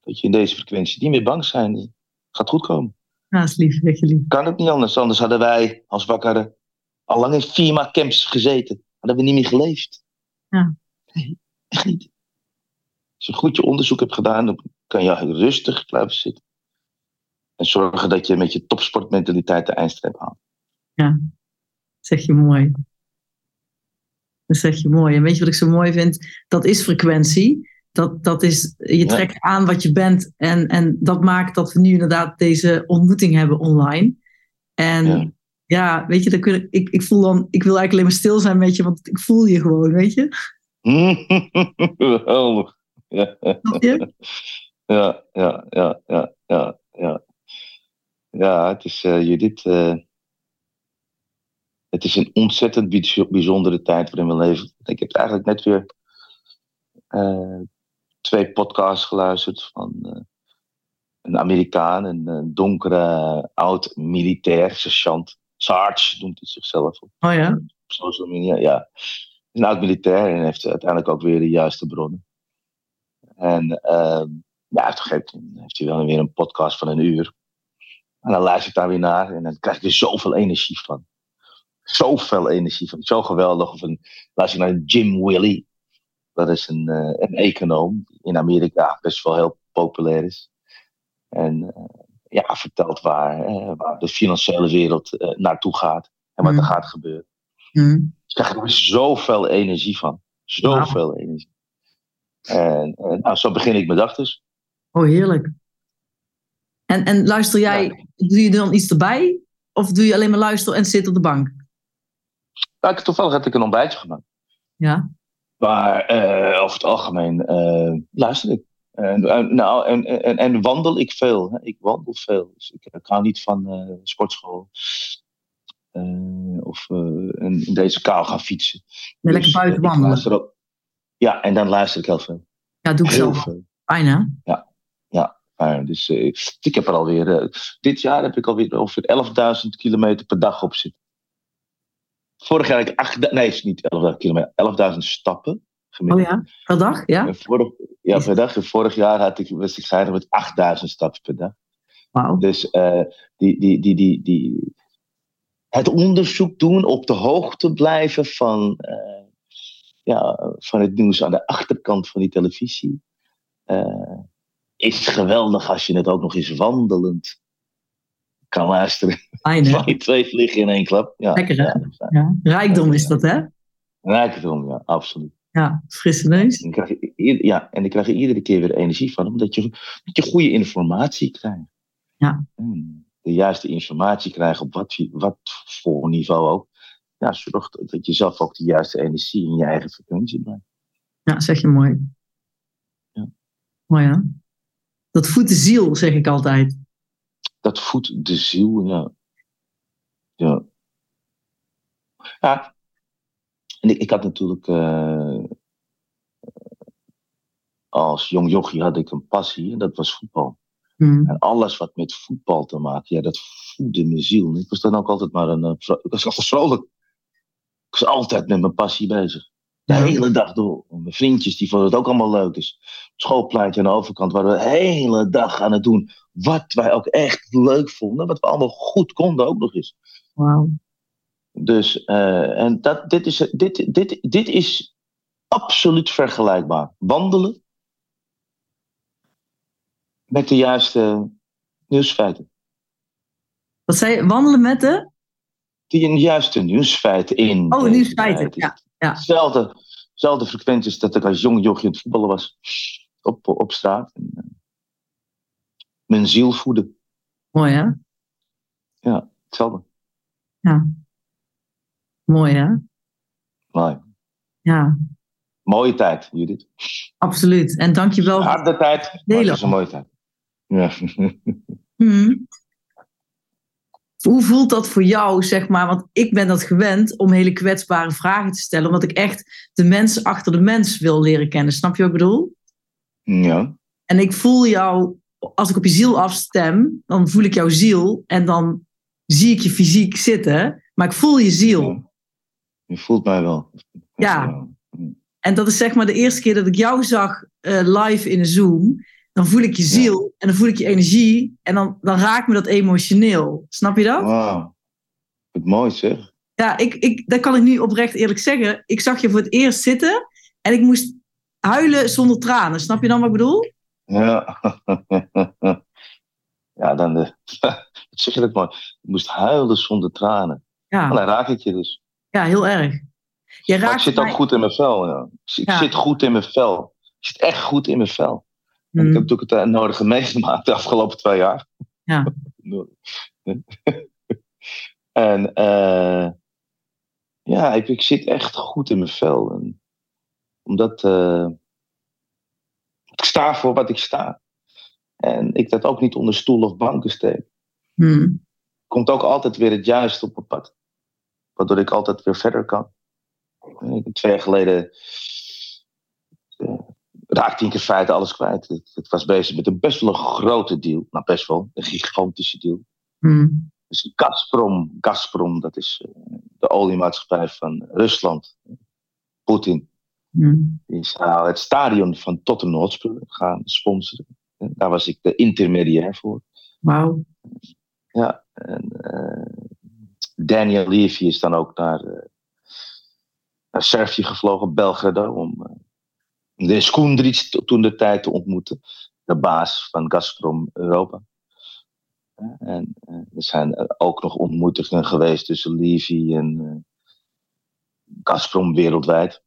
[SPEAKER 2] dat je in deze frequentie niet meer bang zijn. Het gaat goed komen.
[SPEAKER 1] Ja, dat is lief.
[SPEAKER 2] Kan het niet anders. Anders hadden wij als wakkeren al lang in FIMA-camps gezeten. Hadden we niet meer geleefd.
[SPEAKER 1] Ja.
[SPEAKER 2] Nee, echt niet. Als je goed je onderzoek hebt gedaan, dan kan je rustig blijven zitten. En zorgen dat je met je topsportmentaliteit de eindstreep haalt.
[SPEAKER 1] Zeg je mooi. Dat zeg je mooi. En weet je wat ik zo mooi vind? Dat is frequentie. Dat, dat is, je trekt aan wat je bent. En, en dat maakt dat we nu inderdaad deze ontmoeting hebben online. En ja, ja weet je, dan kun, ik, ik voel dan, ik wil eigenlijk alleen maar stil zijn met je, want ik voel je gewoon, weet je?
[SPEAKER 2] Geweldig. Ja. Ja, ja, ja, ja, ja, ja. Ja, het is uh, Judith. Uh, het is een ontzettend bijzondere tijd waarin we leven. Ik heb eigenlijk net weer uh, twee podcasts geluisterd van uh, een Amerikaan, een, een donkere oud-militair, sergeant. Sarge noemt hij zichzelf op.
[SPEAKER 1] Oh ja?
[SPEAKER 2] Op social media, ja. Een oud-militair en heeft uiteindelijk ook weer de juiste bronnen. En uh, ja, toch heeft, heeft hij wel weer een podcast van een uur. En dan luister ik daar weer naar en dan krijg ik er zoveel energie van. Zoveel energie van. Zo geweldig. Of een, luister naar Jim Willy. Dat is een, uh, een econoom in Amerika best wel heel populair is. En uh, ja, vertelt waar, uh, waar de financiële wereld naartoe gaat. En wat mm. er gaat gebeuren. Mm. Dus daar krijg ik zoveel energie van. Zoveel wow. energie. En, en nou, zo begin ik mijn dag dus.
[SPEAKER 1] Oh, heerlijk. En, en luister jij, ja. doe je dan iets erbij? Of doe je alleen maar luisteren en zit op de bank?
[SPEAKER 2] Nou, toevallig heb ik een ontbijtje gemaakt.
[SPEAKER 1] Ja.
[SPEAKER 2] Maar uh, over het algemeen uh, luister ik. En, nou, en, en, en, wandel ik veel. Hè? Ik wandel veel. Dus ik, ik hou niet van uh, sportschool. of in, in deze kou gaan fietsen.
[SPEAKER 1] Ja, lekker dus, buiten wandelen.
[SPEAKER 2] Ja, en dan luister ik heel veel.
[SPEAKER 1] Ja, doe ik heel zo. Veel. Fijn hè?
[SPEAKER 2] Ja, ja. dus ik heb er alweer, dit jaar heb ik alweer ongeveer 11.000 kilometer per dag op zitten. Vorig jaar had ik 8, nee, niet 11.000 kilometer, 11.000 stappen.
[SPEAKER 1] Gemiddeld. Oh ja, per dag, ja?
[SPEAKER 2] Vorig, ja, per dag. Vorig jaar had ik, was ik met 8.000 stappen per dag.
[SPEAKER 1] Wow.
[SPEAKER 2] Dus uh, die, die, die, die, die, het onderzoek doen, op de hoogte blijven van, uh, ja, van het nieuws aan de achterkant van die televisie. Uh, is geweldig als je het ook nog eens wandelend kan luisteren.
[SPEAKER 1] Fijn,
[SPEAKER 2] twee vliegen in één klap. Ja,
[SPEAKER 1] Lekker hè? Ja, ja. Rijkdom is dat hè?
[SPEAKER 2] Rijkdom, ja, absoluut.
[SPEAKER 1] Ja, frisse neus.
[SPEAKER 2] En krijg je, ja, en dan krijg je iedere keer weer energie van, omdat je, dat je goede informatie krijgt.
[SPEAKER 1] Ja.
[SPEAKER 2] De juiste informatie krijgen op wat, wat voor niveau ook. Ja, zorg dat je zelf ook de juiste energie in je eigen frequentie blijft.
[SPEAKER 1] Ja, zeg je mooi.
[SPEAKER 2] Ja.
[SPEAKER 1] Mooi hè? Dat voedt de ziel, zeg ik altijd
[SPEAKER 2] dat voedt de ziel, ja. Ja. Ja. En ik, ik had natuurlijk uh, als jong jochie had ik een passie en dat was voetbal.
[SPEAKER 1] Mm.
[SPEAKER 2] En alles wat met voetbal te maken, ja, dat voedde mijn ziel. Ik was dan ook altijd maar een, ik was altijd vrolijk. Ik was altijd met mijn passie bezig. De hele dag door. Mijn vriendjes die vonden het ook allemaal leuk. Dus schoolpleintje aan de overkant waren we de hele dag aan het doen. Wat wij ook echt leuk vonden. Wat we allemaal goed konden ook nog eens.
[SPEAKER 1] Wauw.
[SPEAKER 2] Dus uh, en dat, dit, is, dit, dit, dit is absoluut vergelijkbaar. Wandelen met de juiste nieuwsfeiten.
[SPEAKER 1] Wat zei je? Wandelen met de?
[SPEAKER 2] Die juiste nieuwsfeiten in.
[SPEAKER 1] Oh, nieuwsfeiten, ja. Ja.
[SPEAKER 2] Zelfde, zelfde frequenties dat ik als jong jochje aan het voetballen was op, op straat. En, uh, mijn ziel voeden.
[SPEAKER 1] Mooi hè?
[SPEAKER 2] Ja, hetzelfde.
[SPEAKER 1] Ja. Mooi hè?
[SPEAKER 2] Mooi.
[SPEAKER 1] Ja.
[SPEAKER 2] Mooie tijd, Judith.
[SPEAKER 1] Absoluut. En dankjewel.
[SPEAKER 2] Harde tijd, het is een mooie tijd. Ja.
[SPEAKER 1] Hmm. Hoe voelt dat voor jou, zeg maar? Want ik ben dat gewend om hele kwetsbare vragen te stellen, omdat ik echt de mens achter de mens wil leren kennen. Snap je wat ik bedoel?
[SPEAKER 2] Ja.
[SPEAKER 1] En ik voel jou, als ik op je ziel afstem, dan voel ik jouw ziel en dan zie ik je fysiek zitten, maar ik voel je ziel. Ja.
[SPEAKER 2] Je voelt mij wel.
[SPEAKER 1] Ja. En dat is zeg maar de eerste keer dat ik jou zag uh, live in een Zoom dan voel ik je ziel en dan voel ik je energie en dan, dan raakt me dat emotioneel. Snap je dat?
[SPEAKER 2] Wauw. Het mooi zeg.
[SPEAKER 1] Ja, ik, ik, dat kan ik nu oprecht eerlijk zeggen. Ik zag je voor het eerst zitten en ik moest huilen zonder tranen. Snap je dan wat ik bedoel?
[SPEAKER 2] Ja. ja, dan de, dat zeg je dat mooi. Je moest huilen zonder tranen.
[SPEAKER 1] Ja.
[SPEAKER 2] Dan raak ik je dus.
[SPEAKER 1] Ja, heel erg. Je
[SPEAKER 2] Maar ik zit ook
[SPEAKER 1] mij-
[SPEAKER 2] goed in mijn vel. Ja. Ik
[SPEAKER 1] Ja.
[SPEAKER 2] zit goed in mijn vel. Ik zit echt goed in mijn vel. En ik heb natuurlijk het eh, nodige meegemaakt de afgelopen twee jaar.
[SPEAKER 1] Ja.
[SPEAKER 2] en eh, ja, ik, ik zit echt goed in mijn vel. En omdat eh, ik sta voor wat ik sta. En ik dat ook niet onder stoel of banken steek.
[SPEAKER 1] Hmm.
[SPEAKER 2] Komt ook altijd weer het juiste op mijn pad. Waardoor ik altijd weer verder kan. Ik heb twee jaar geleden raakte ik in feite alles kwijt. Het, het was bezig met een best wel een grote deal. Nou, best wel. Een gigantische deal.
[SPEAKER 1] Hmm.
[SPEAKER 2] Dus Gazprom, Gazprom, dat is eh, de oliemaatschappij van Rusland. Poetin.
[SPEAKER 1] Hmm.
[SPEAKER 2] Die zou het stadion van Tottenham Hotspur gaan sponsoren. Daar was ik de intermediair voor.
[SPEAKER 1] Wauw.
[SPEAKER 2] Ja, en eh, Daniel Levy is dan ook naar, eh, naar Servië gevlogen, Belgrado, om de Skundric t- toen de tijd te ontmoeten. De baas van Gazprom Europa. En eh, er zijn ook nog ontmoetingen geweest tussen Levy en eh, Gazprom wereldwijd.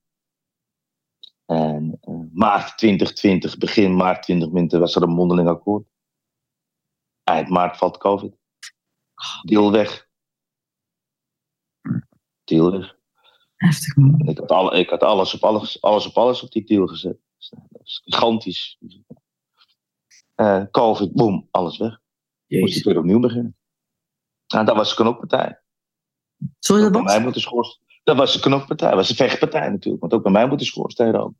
[SPEAKER 2] En eh, maart 2020, begin maart 2020 was er een mondeling akkoord. Eind maart valt COVID. Deal weg. Deal weg.
[SPEAKER 1] Heftig man.
[SPEAKER 2] Ik had, alle, ik had alles, op alles, alles op alles op die deal gezet. Dus, eh, Dat is gigantisch. Eh, COVID, boom, alles weg. Moest ik
[SPEAKER 1] Jezus.
[SPEAKER 2] weer opnieuw beginnen. Nou, dat was de knokpartij.
[SPEAKER 1] Sorry, dat was?
[SPEAKER 2] mij moeten schoorsteen. Dat was de knokpartij. Dat was de vechtpartij natuurlijk. Want ook bij mij moeten schoorsteen ook.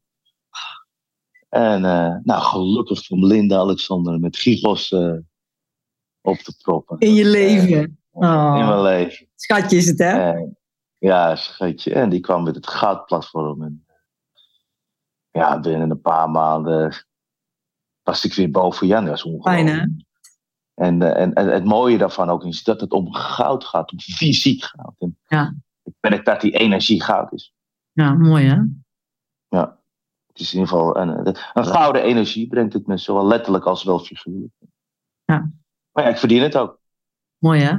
[SPEAKER 2] En eh, nou, gelukkig voor Linda Alexander met Gigos eh, op te proppen.
[SPEAKER 1] In je leven. Oh.
[SPEAKER 2] In mijn leven.
[SPEAKER 1] Schatje is het, hè?
[SPEAKER 2] En, ja, schatje. En die kwam met het goudplatform. En, ja, binnen een paar maanden was ik weer boven Jan. Dat is ongelooflijk.
[SPEAKER 1] Fijn?
[SPEAKER 2] En, eh, en, en het mooie daarvan ook is dat het om goud gaat, om fysiek goud. En
[SPEAKER 1] Ja.
[SPEAKER 2] Ik merk dat die energie goud is.
[SPEAKER 1] Ja, mooi, hè?
[SPEAKER 2] Ja. Het is in ieder geval een, een gouden energie brengt het me zowel letterlijk als wel figuurlijk.
[SPEAKER 1] Ja.
[SPEAKER 2] Maar ja, ik verdien het ook.
[SPEAKER 1] Mooi, hè?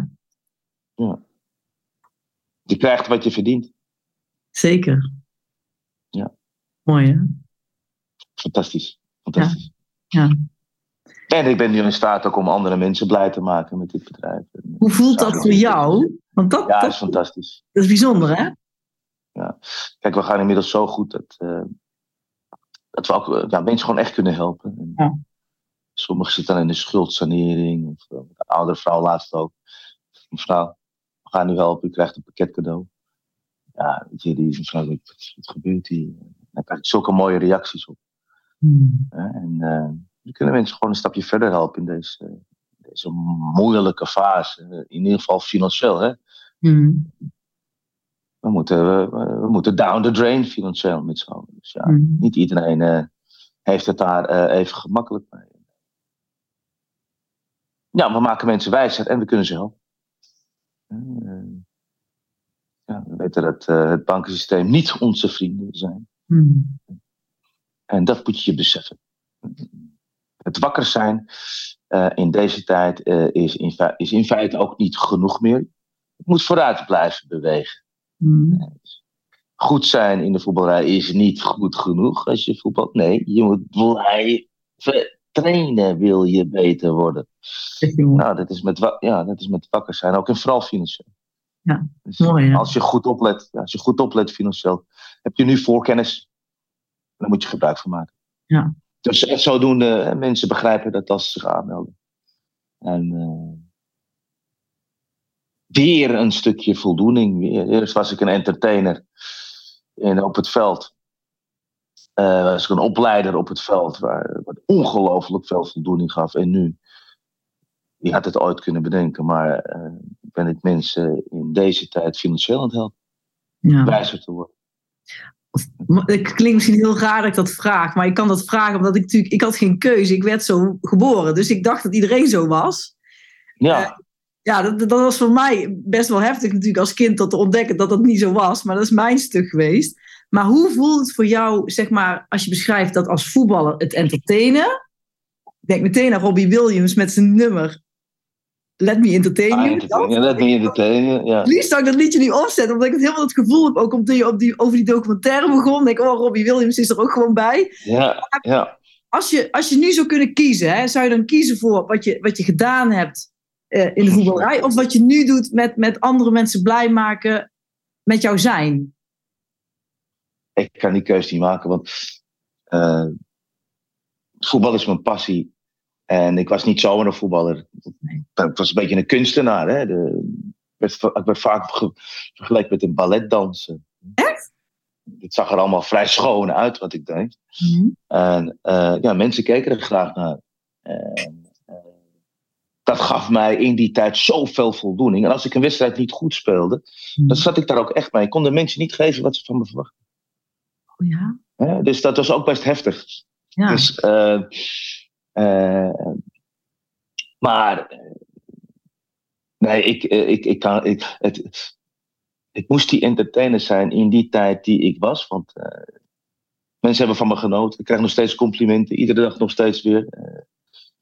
[SPEAKER 2] Je krijgt wat je verdient.
[SPEAKER 1] Zeker.
[SPEAKER 2] Ja.
[SPEAKER 1] Mooi, hè?
[SPEAKER 2] Fantastisch. Fantastisch.
[SPEAKER 1] Ja.
[SPEAKER 2] En ik ben nu in staat ook om andere mensen blij te maken met dit bedrijf. En,
[SPEAKER 1] Hoe voelt
[SPEAKER 2] Ja,
[SPEAKER 1] dat voor jou? Want dat,
[SPEAKER 2] Ja, dat is fantastisch.
[SPEAKER 1] dat is bijzonder, hè?
[SPEAKER 2] Kijk, we gaan inmiddels zo goed dat, eh, dat we ook eh, ja, mensen gewoon echt kunnen helpen. En
[SPEAKER 1] Ja.
[SPEAKER 2] Sommigen zitten dan in de schuldsanering. Of eh, een oudere vrouw laatst ook. Mevrouw, we gaan u helpen, u krijgt een pakket cadeau. Ja, weet je, die wat, wat gebeurt hier? Dan krijg je zulke mooie reacties op.
[SPEAKER 1] Hmm.
[SPEAKER 2] En eh we kunnen mensen gewoon een stapje verder helpen in deze, deze moeilijke fase. Eh, In ieder geval financieel. Hè?
[SPEAKER 1] Hmm.
[SPEAKER 2] We, moeten, we, we moeten down the drain financieel met z'n allen. Dus ja,
[SPEAKER 1] Hmm.
[SPEAKER 2] niet iedereen eh, heeft het daar eh, even gemakkelijk mee. Ja, we maken mensen wijzer en we kunnen ze helpen. Eh, ja, we weten dat eh, het bankensysteem niet onze vrienden zijn.
[SPEAKER 1] Hmm.
[SPEAKER 2] En dat moet je je beseffen. Het wakker zijn eh, in deze tijd is, in is in feite ook niet genoeg meer. Het moet vooruit blijven bewegen.
[SPEAKER 1] Hmm.
[SPEAKER 2] Goed zijn in de voetballerij is niet goed genoeg als je voetbalt. Nee, je moet blijven trainen, wil je beter worden. Nou, dat is met, wa- ja, dat is met wakker zijn, ook en vooral financieel.
[SPEAKER 1] Ja,
[SPEAKER 2] Dus
[SPEAKER 1] mooi?
[SPEAKER 2] Als je goed oplet, ja, als je goed oplet financieel, heb je nu voorkennis. Daar moet je gebruik van maken.
[SPEAKER 1] Ja.
[SPEAKER 2] Dus echt zodoende, hè, mensen begrijpen dat als ze zich aanmelden. En eh, weer een stukje voldoening. Eerst was ik een entertainer in, op het veld. Eh, was een opleider op het veld, waar, wat ongelooflijk veel voldoening gaf. En nu, wie had het ooit kunnen bedenken, maar eh, ben ik mensen in deze tijd financieel aan het helpen,
[SPEAKER 1] Ja.
[SPEAKER 2] wijzer te worden.
[SPEAKER 1] Het klinkt misschien heel raar dat ik dat vraag, maar ik kan dat vragen omdat ik natuurlijk, ik had geen keuze. Ik werd zo geboren, dus ik dacht dat iedereen zo was.
[SPEAKER 2] Ja,
[SPEAKER 1] Eh, Ja, dat, dat was voor mij best wel heftig natuurlijk als kind dat te ontdekken dat dat niet zo was. Maar dat is mijn stuk geweest. Maar hoe voelt het voor jou, zeg maar, als je beschrijft dat als voetballer het entertainen? Ik denk meteen aan Robbie Williams met zijn nummer Let Me Entertain
[SPEAKER 2] Ah,
[SPEAKER 1] You.
[SPEAKER 2] Let me entertainen, ja.
[SPEAKER 1] Het liefst zou ik dat liedje nu opzetten, omdat ik het helemaal het gevoel heb, ook omdat je op die, over die documentaire begon, denk ik, oh, Robbie Williams is er ook gewoon bij.
[SPEAKER 2] Ja, ja.
[SPEAKER 1] Als je, als je nu zou kunnen kiezen, hè, zou je dan kiezen voor wat je, wat je gedaan hebt eh, in de voetballerij, of wat je nu doet met, met andere mensen blij maken met jouw zijn?
[SPEAKER 2] Ik kan die keuze niet maken, want eh, voetbal is mijn passie. En ik was niet zomaar een voetballer. Ik was een beetje een kunstenaar. Hè? De, ik, werd, va- ik werd vaak ge- vergeleken met een balletdanser.
[SPEAKER 1] Echt?
[SPEAKER 2] Het zag er allemaal vrij schoon uit wat ik deed. En eh, ja, mensen keken er graag naar. En, eh, dat gaf mij in die tijd zoveel voldoening. En als ik een wedstrijd niet goed speelde, dan zat ik daar ook echt mee. Ik kon de mensen niet geven wat ze van me verwachten.
[SPEAKER 1] Ja?
[SPEAKER 2] Hè? Dus dat was ook best heftig.
[SPEAKER 1] Ja.
[SPEAKER 2] Dus, eh, eh, maar nee, ik, eh, ik, ik, kan, ik, het, ik moest die entertainer zijn in die tijd die ik was. Want mensen hebben van me genoten. Ik krijg nog steeds complimenten, iedere dag nog steeds weer.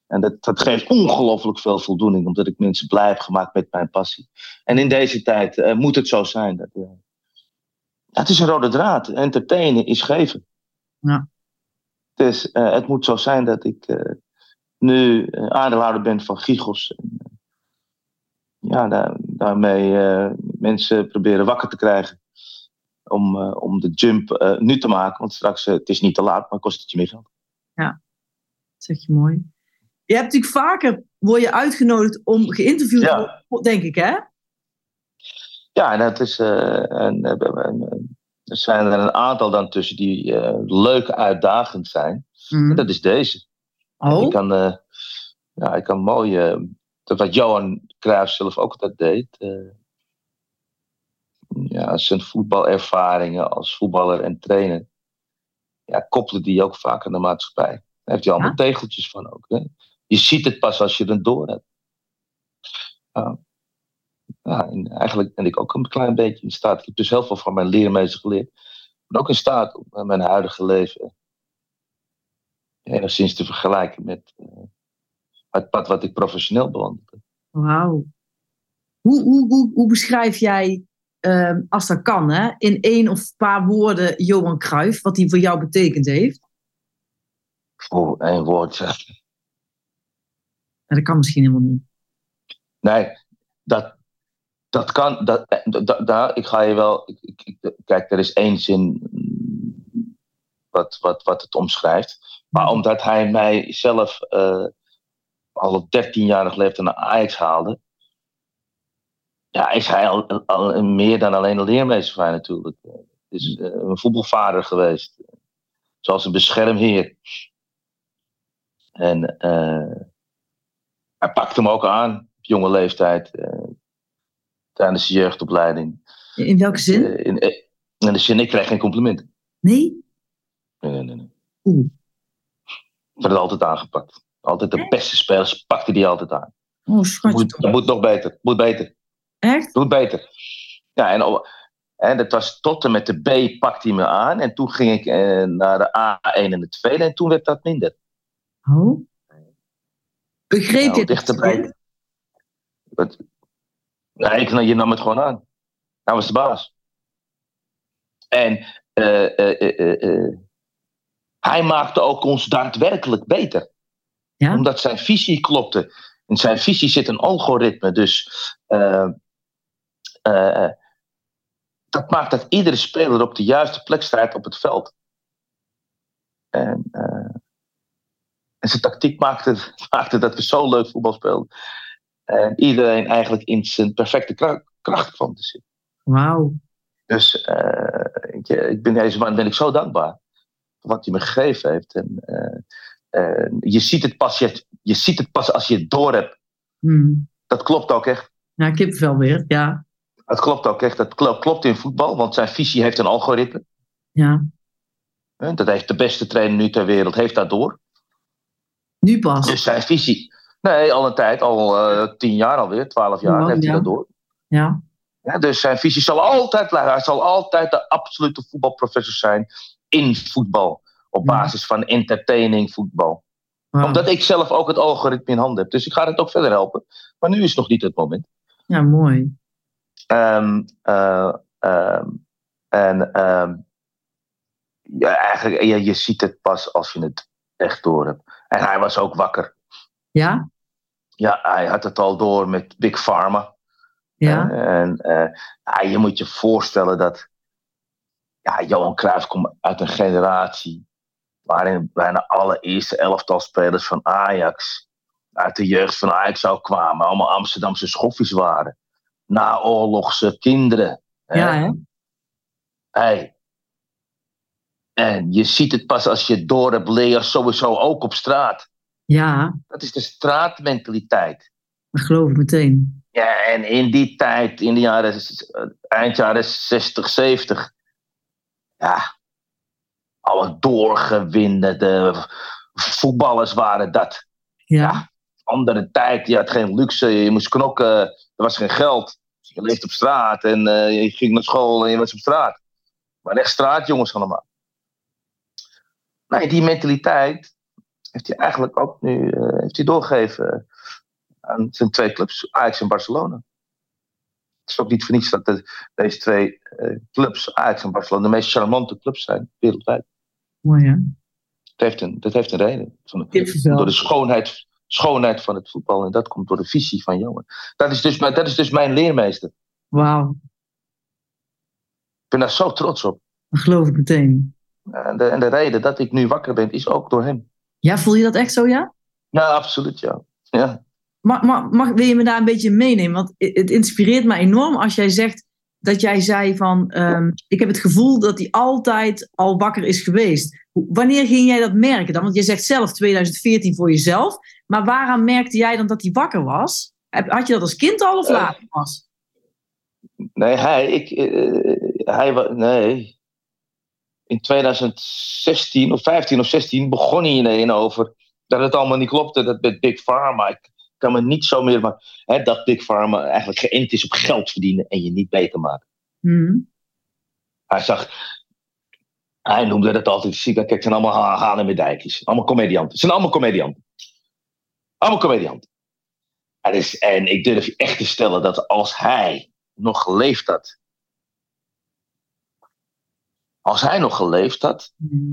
[SPEAKER 2] En dat, dat geeft ongelooflijk veel voldoening, omdat ik mensen blij heb gemaakt met mijn passie. En in deze tijd moet het zo zijn. Dat, het is een rode draad. Entertainen is geven.
[SPEAKER 1] Ja.
[SPEAKER 2] Dus eh, het moet zo zijn dat ik eh, nu eh, aandeelhouder ben van Gigos. En, ja, daar, daarmee mensen proberen wakker te krijgen. Om, om de jump nu te maken. Want straks, het is niet te laat, maar kost het je meer geld.
[SPEAKER 1] Dat zeg je mooi. Je hebt natuurlijk vaker, word je uitgenodigd om geïnterviewd te
[SPEAKER 2] Ja.
[SPEAKER 1] worden, denk ik, hè?
[SPEAKER 2] Ja, en dat is. eh, en, eh, er zijn er een aantal dan tussen die eh, leuk uitdagend zijn. En dat is deze.
[SPEAKER 1] Oh,
[SPEAKER 2] Ik kan, ja, ik kan mooi. dat wat Johan Cruijff zelf ook altijd deed. ja, zijn voetbalervaringen als voetballer en trainer. Ja, koppelen die ook vaak aan de maatschappij. Daar heeft hij allemaal tegeltjes van ook. Hè? Je ziet het pas als je het door hebt. Ja. Ja, en eigenlijk ben ik ook een klein beetje in staat. Ik heb dus heel veel van mijn leermeester geleerd. Maar ook in staat om eh, mijn huidige leven enigszins te vergelijken met eh, het pad wat ik professioneel bewandelde.
[SPEAKER 1] wauw. Hoe, hoe, hoe, hoe beschrijf jij, ehm, als dat kan, hè, in één of een paar woorden Johan Cruijff, wat hij voor jou betekend heeft?
[SPEAKER 2] Voor één woord. ja.
[SPEAKER 1] Dat kan misschien helemaal niet.
[SPEAKER 2] Nee, dat, dat kan. Dat, eh, dat, ik ga je wel. Ik, ik, kijk, er is één zin mm, wat, wat, wat het omschrijft. Maar omdat hij mij zelf eh, al op 13-jarig leeftijd naar Ajax haalde. Ja, is hij al, al meer dan alleen een leermeester van mij natuurlijk. Het is eh, een voetbalvader geweest. Zoals een beschermheer. En hij pakte hem ook aan op jonge leeftijd. Tijdens de jeugdopleiding.
[SPEAKER 1] In welke zin?
[SPEAKER 2] Eh, in, eh, in de zin, ik kreeg geen complimenten.
[SPEAKER 1] Nee?
[SPEAKER 2] Nee, nee, nee. nee.
[SPEAKER 1] Oeh.
[SPEAKER 2] Ik werd altijd aangepakt. Altijd de beste spelers pakte die altijd aan.
[SPEAKER 1] Oh, schatje
[SPEAKER 2] Moet, dat moet nog beter. Moet beter.
[SPEAKER 1] Echt?
[SPEAKER 2] Moet beter. Ja, en, dat was tot en met de B pakte hij me aan. En toen ging ik eh, naar de A1 en de tweede. En toen werd dat minder.
[SPEAKER 1] Oh. Begreep
[SPEAKER 2] Nou,
[SPEAKER 1] je
[SPEAKER 2] dichterbij. Wat, nee, ik, je nam het gewoon aan. Hij was de baas. En eh, eh, eh, hij maakte ook ons daadwerkelijk beter.
[SPEAKER 1] Ja?
[SPEAKER 2] Omdat zijn visie klopte. In zijn visie zit een algoritme. Dus dat maakt dat iedere speler op de juiste plek staat op het veld. En, en zijn tactiek maakte, maakte dat we zo leuk voetbal speelden. En iedereen eigenlijk in zijn perfecte kra- kracht kwam te zitten.
[SPEAKER 1] Wauw.
[SPEAKER 2] Dus eh, ik, ik ben deze man ben ik zo dankbaar voor wat hij me gegeven heeft. En, eh, eh, je, ziet het pas, je, je ziet het pas als je het door hebt.
[SPEAKER 1] Hmm.
[SPEAKER 2] Dat klopt ook echt.
[SPEAKER 1] Ja, kippenvel weer. Ja.
[SPEAKER 2] Dat klopt ook echt. Dat kl- klopt in voetbal, want zijn visie heeft een algoritme.
[SPEAKER 1] Ja.
[SPEAKER 2] Hè, Dat heeft de beste trainer nu ter wereld, heeft dat door.
[SPEAKER 1] Nu pas.
[SPEAKER 2] Dus zijn visie. Nee, al een tijd, al eh, tien jaar alweer, twaalf jaar
[SPEAKER 1] Oh,
[SPEAKER 2] heeft hij
[SPEAKER 1] ja.
[SPEAKER 2] dat door.
[SPEAKER 1] Ja.
[SPEAKER 2] Ja, dus zijn visie zal altijd blijven. Hij zal altijd de absolute voetbalprofessor zijn in voetbal. Op
[SPEAKER 1] Ja.
[SPEAKER 2] basis van entertaining voetbal. Omdat ik zelf ook het algoritme in handen heb. Dus ik ga het ook verder helpen. Maar nu is nog niet het moment.
[SPEAKER 1] Ja, mooi.
[SPEAKER 2] Ehm, eh, ehm, en ehm, ja, eigenlijk, je, je ziet het pas als je het echt door hebt. En hij was ook wakker.
[SPEAKER 1] Ja?
[SPEAKER 2] Ja, hij had het al door met Big Pharma.
[SPEAKER 1] Ja?
[SPEAKER 2] En ja, je moet je voorstellen dat ja, Johan Cruijff komt uit een generatie waarin bijna alle eerste elftal spelers van Ajax uit de jeugd van Ajax zou kwamen. Allemaal Amsterdamse schoffies waren. Naoorlogse kinderen.
[SPEAKER 1] Ja, hè?
[SPEAKER 2] Hey. En je ziet het pas als je door hebt, leer sowieso ook op straat.
[SPEAKER 1] Ja,
[SPEAKER 2] Dat is de straatmentaliteit.
[SPEAKER 1] dat geloof ik meteen.
[SPEAKER 2] Ja, en in die tijd, in de jaren, eind jaren 60, 70, ja, alle doorgewinterde voetballers waren dat.
[SPEAKER 1] Ja,
[SPEAKER 2] Andere tijd, je had geen luxe, je moest knokken, er was geen geld. Je leefde op straat en eh, je ging naar school en je was op straat. Maar echt straatjongens allemaal. Nee, die mentaliteit heeft hij eigenlijk ook nu eh, heeft hij doorgegeven aan zijn twee clubs, Ajax en Barcelona. Het is ook niet voor niets dat de- deze twee eh, clubs, Ajax en Barcelona, de meest charmante clubs zijn wereldwijd.
[SPEAKER 1] mooi hè?
[SPEAKER 2] Dat heeft een, dat heeft een reden. Van, door de schoonheid, schoonheid van het voetbal. En dat komt door de visie van Johan. Dat is dus, mijn- dat is dus mijn leermeester.
[SPEAKER 1] Wauw,
[SPEAKER 2] Ik ben daar zo trots op.
[SPEAKER 1] dat geloof ik meteen.
[SPEAKER 2] En de, en de reden dat ik nu wakker ben, is ook door hem.
[SPEAKER 1] Ja, voel je dat echt zo, ja?
[SPEAKER 2] Ja, absoluut, ja. ja.
[SPEAKER 1] Mag, mag, mag, wil je me daar een beetje meenemen? Want het inspireert me enorm als jij zegt dat jij zei van... ehm, ik heb het gevoel dat hij altijd al wakker is geweest. Wanneer ging jij dat merken dan? Want je zegt zelf 2014 voor jezelf. Maar waaraan merkte jij dan dat hij wakker was? Had je dat als kind al of
[SPEAKER 2] Eh,
[SPEAKER 1] later pas?
[SPEAKER 2] Nee, hij, ik, eh, hij nee. In 2016 of 15 of 16 begon hij ineens over dat het allemaal niet klopte. Dat met Big Pharma. Ik kan me niet zo meer. Maar, hè, dat Big Pharma eigenlijk geënt is op geld verdienen en je niet beter maken.
[SPEAKER 1] Mhm.
[SPEAKER 2] Hij zag. Hij noemde dat altijd ziek. Kijk, het zijn allemaal ha- hanen met dijkjes. Allemaal comedianten. Het zijn allemaal comedianten. Allemaal comedianten. En, is, en ik durf je echt te stellen dat als hij nog geleefd had. Als hij nog geleefd had,
[SPEAKER 1] Mhm.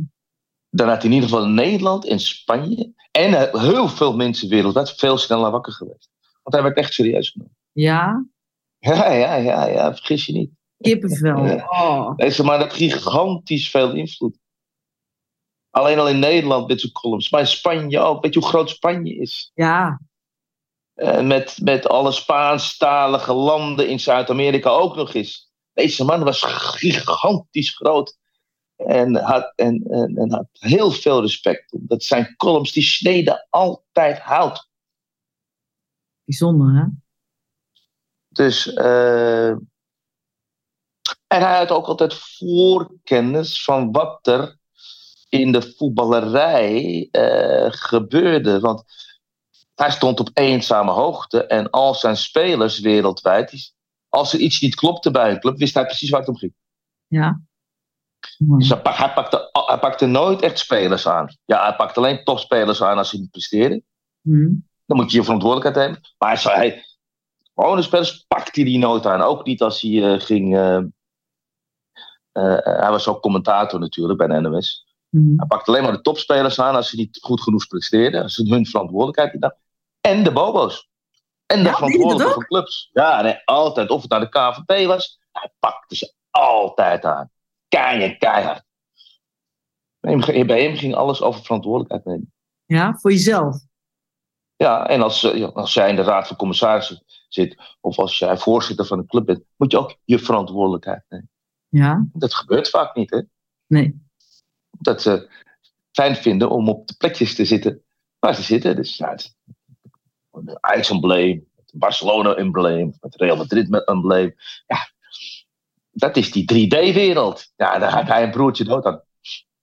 [SPEAKER 2] dan had hij in ieder geval in Nederland en Spanje en eh, heel veel mensen wereldwijd veel sneller wakker geweest. Want hij werd echt serieus genomen.
[SPEAKER 1] Ja,
[SPEAKER 2] Ja, ja, ja, ja, vergis je niet.
[SPEAKER 1] kippenvel. Oh.
[SPEAKER 2] Deze man heeft gigantisch veel invloed. Alleen al in Nederland met zijn columns, maar in Spanje ook. Weet je hoe groot Spanje is?
[SPEAKER 1] Ja,
[SPEAKER 2] Eh, met, met alle Spaanstalige landen in Zuid-Amerika ook nog eens. Deze man was gigantisch groot. En had, en, en, en had heel veel respect. Omdat zijn columns, die sneden altijd hout.
[SPEAKER 1] bijzonder hè?
[SPEAKER 2] Dus, eh, en hij had ook altijd voorkennis van wat er in de voetballerij eh, gebeurde. Want hij stond op eenzame hoogte en al zijn spelers wereldwijd, die- als er iets niet klopte bij een club, wist hij precies waar het om ging.
[SPEAKER 1] Ja.
[SPEAKER 2] Dus hij, hij, pakte, hij pakte nooit echt spelers aan. Ja, hij pakte alleen topspelers aan als ze niet presteerden.
[SPEAKER 1] Mhm.
[SPEAKER 2] Dan moet je je verantwoordelijkheid nemen. Maar hij zei, gewone spelers pakte hij nooit aan. Ook niet als hij eh, ging. eh, eh, hij was ook commentator natuurlijk bij de NOS.
[SPEAKER 1] Mhm.
[SPEAKER 2] Hij pakte alleen maar de topspelers aan als ze niet goed genoeg presteerden. Als ze hun verantwoordelijkheid. En de bobo's. En de
[SPEAKER 1] Ja,
[SPEAKER 2] verantwoordelijke van clubs. Ja, nee, altijd. Of het nou de KVP was. Hij pakte ze altijd aan. Keihard, keihard. Bij hem, ging alles over verantwoordelijkheid nemen.
[SPEAKER 1] Ja, voor jezelf.
[SPEAKER 2] Ja, en als, eh, als jij in de raad van commissarissen zit, of als jij voorzitter van een club bent, moet je ook je verantwoordelijkheid nemen.
[SPEAKER 1] Ja,
[SPEAKER 2] Dat gebeurt vaak niet, hè?
[SPEAKER 1] nee.
[SPEAKER 2] Dat ze fijn vinden om op de plekjes te zitten waar ze zitten. Dus ja, het, Ajax-embleem, het Barcelona-embleem, het Real Madrid-embleem. Ja, dat is die 3D-wereld. Ja, daar gaat hij een broertje dood aan.